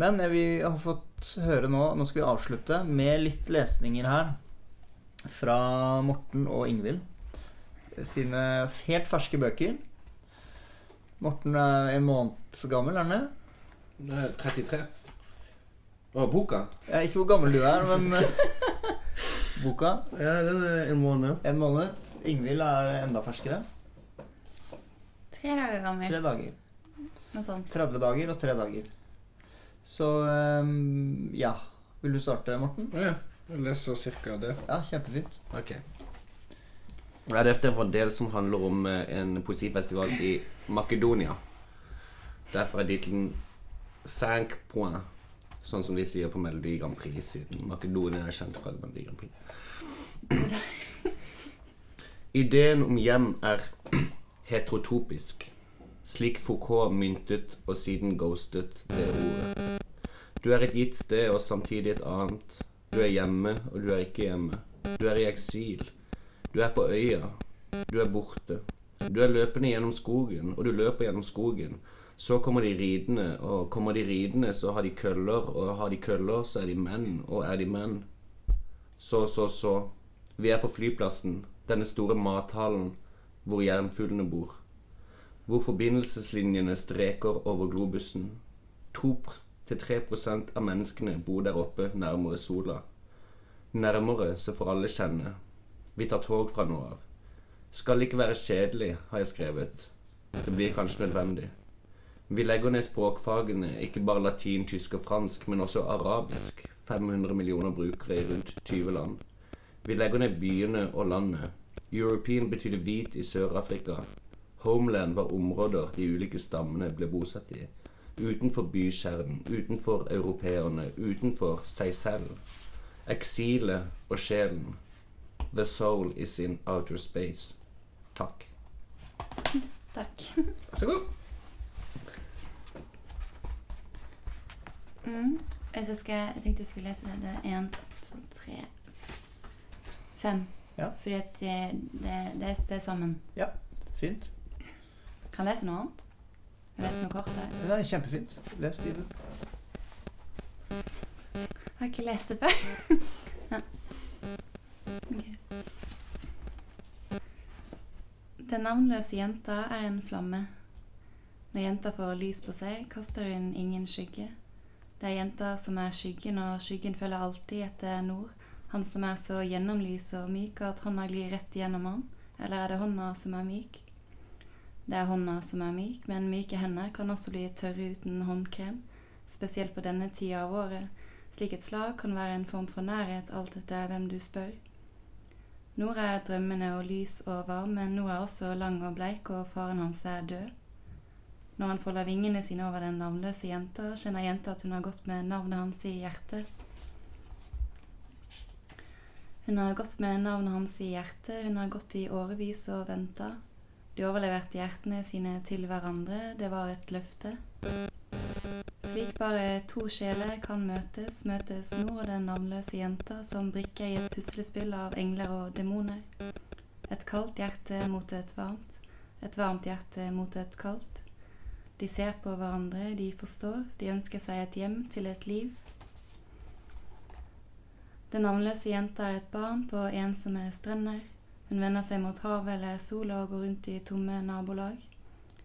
Men vi har fått høre nå Nå skal vi avslutte med litt lesninger her. Fra Morten og Ingvild. Sine helt ferske bøker. Morten er en måned gammel, er han det? Det er 33. Og boka? Jeg er ikke hvor gammel du er, men boka. Ja, den er en måned. En måned. Ingvild er enda ferskere. Tre dager gammel. Tre dager. Noe sånt. 30 dager og tre dager. Så um, ja. Vil du starte, Morten? Ja, jeg leser cirka det. Ja, kjempefint. Ok. Ja, dette er en del som handler om eh, en poesifestival i Makedonia. Derfor er tittelen 'Sank points', sånn som de sier på Melodi Grand Prix, siden Makedonia er kjent fra Melodi Grand Prix. Ideen om hjem er heterotopisk, slik Foucault myntet og siden ghostet det ordet. Du er et gitt sted og samtidig et annet. Du er hjemme, og du er ikke hjemme. Du er i eksil. Du er på øya. Du er borte. Du er løpende gjennom skogen, og du løper gjennom skogen. Så kommer de ridende, og kommer de ridende, så har de køller, og har de køller, så er de menn, og er de menn. Så, så, så. Vi er på flyplassen, denne store mathallen hvor jernfuglene bor. Hvor forbindelseslinjene streker over globusen. 2-3% av menneskene bor der oppe nærmere sola. Nærmere, så får alle kjenne. Vi tar tog fra nå av. Skal ikke være kjedelig, har jeg skrevet. Det blir kanskje nødvendig. Vi legger ned språkfagene, ikke bare latin, tysk og fransk, men også arabisk. 500 millioner brukere i rundt 20 land. Vi legger ned byene og landet. European betydde hvit i Sør-Afrika. Homeland var områder de ulike stammene ble bosatt i. Utenfor bykjernen, utenfor europeerne, utenfor seg selv. Eksilet og sjelen. The soul is in outer space. Takk. Takk. Vær så god. Mm. Jeg, skal, jeg tenkte jeg skulle lese det én, to, tre, fem. Ja. Fordi at det, det, det, det er sammen. Ja. Fint. Kan jeg lese noe annet? Kan jeg lese noe kort? Her? Det er kjempefint. Les du. Jeg har ikke lest det før. ja. Den navnløse jenta er en flamme. Når jenta får lys på seg, kaster hun ingen skygge. Det er jenta som er skyggen, og skyggen følger alltid etter nord. Han som er så gjennomlys og myk at hånda glir rett gjennom han. Eller er det hånda som er myk? Det er hånda som er myk, men myke hender kan også bli tørre uten håndkrem. Spesielt på denne tida av året. Slik et slag kan være en form for nærhet alt etter hvem du spør. Nord er drømmende og lys og varm, men Nord er også lang og bleik, og faren hans er død. Når han folder vingene sine over den navnløse jenta, kjenner jenta at hun har gått med navnet hans i hjertet. Hun har gått med navnet hans i hjertet, hun har gått i årevis og venta. De overleverte hjertene sine til hverandre, det var et løfte. Slik bare to sjeler kan møtes, møtes nå og den navnløse jenta som brikker i et puslespill av engler og demoner. Et kaldt hjerte mot et varmt, et varmt hjerte mot et kaldt. De ser på hverandre, de forstår, de ønsker seg et hjem til et liv. Den navnløse jenta er et barn på ensomme strender. Hun vender seg mot havet eller sola og går rundt i tomme nabolag.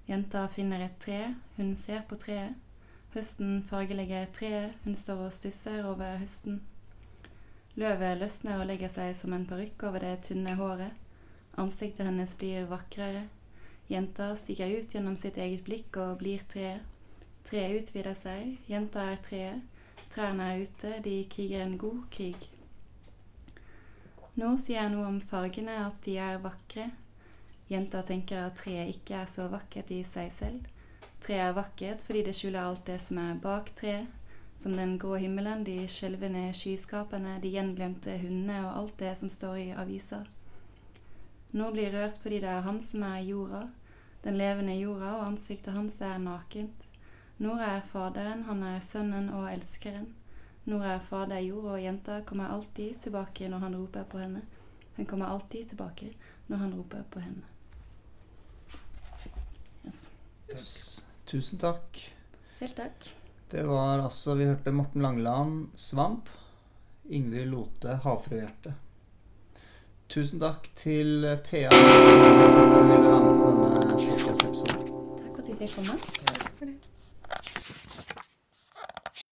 Jenta finner et tre, hun ser på treet. Høsten fargelegger treet, hun står og stusser over høsten. Løvet løsner og legger seg som en parykk over det tynne håret. Ansiktet hennes blir vakrere. Jenta stiger ut gjennom sitt eget blikk og blir treet. Treet utvider seg, jenta er treet. Trærne er ute, de kriger en god krig. Nå sier jeg noe om fargene, at de er vakre. Jenta tenker at treet ikke er så vakkert i seg selv. Treet er vakkert fordi det skjuler alt det som er bak treet. Som den grå himmelen, de skjelvende skyskapene, de gjenglemte hundene og alt det som står i aviser. Nord blir rørt fordi det er han som er jorda, den levende jorda, og ansiktet hans er nakent. Nora er Faderen, han er Sønnen og Elskeren. Nora er Fader jord, og jenta kommer alltid tilbake når han roper på henne. Hun kommer alltid tilbake når han roper på henne. Yes. Yes. Tusen takk. Selv takk. Det var altså Vi hørte Morten Langeland, 'Svamp'. Ingvild Lote, 'Havfruehjerte'. Tusen takk til Thea for at du ville være med på denne podcast-episoden. Takk for at jeg fikk komme.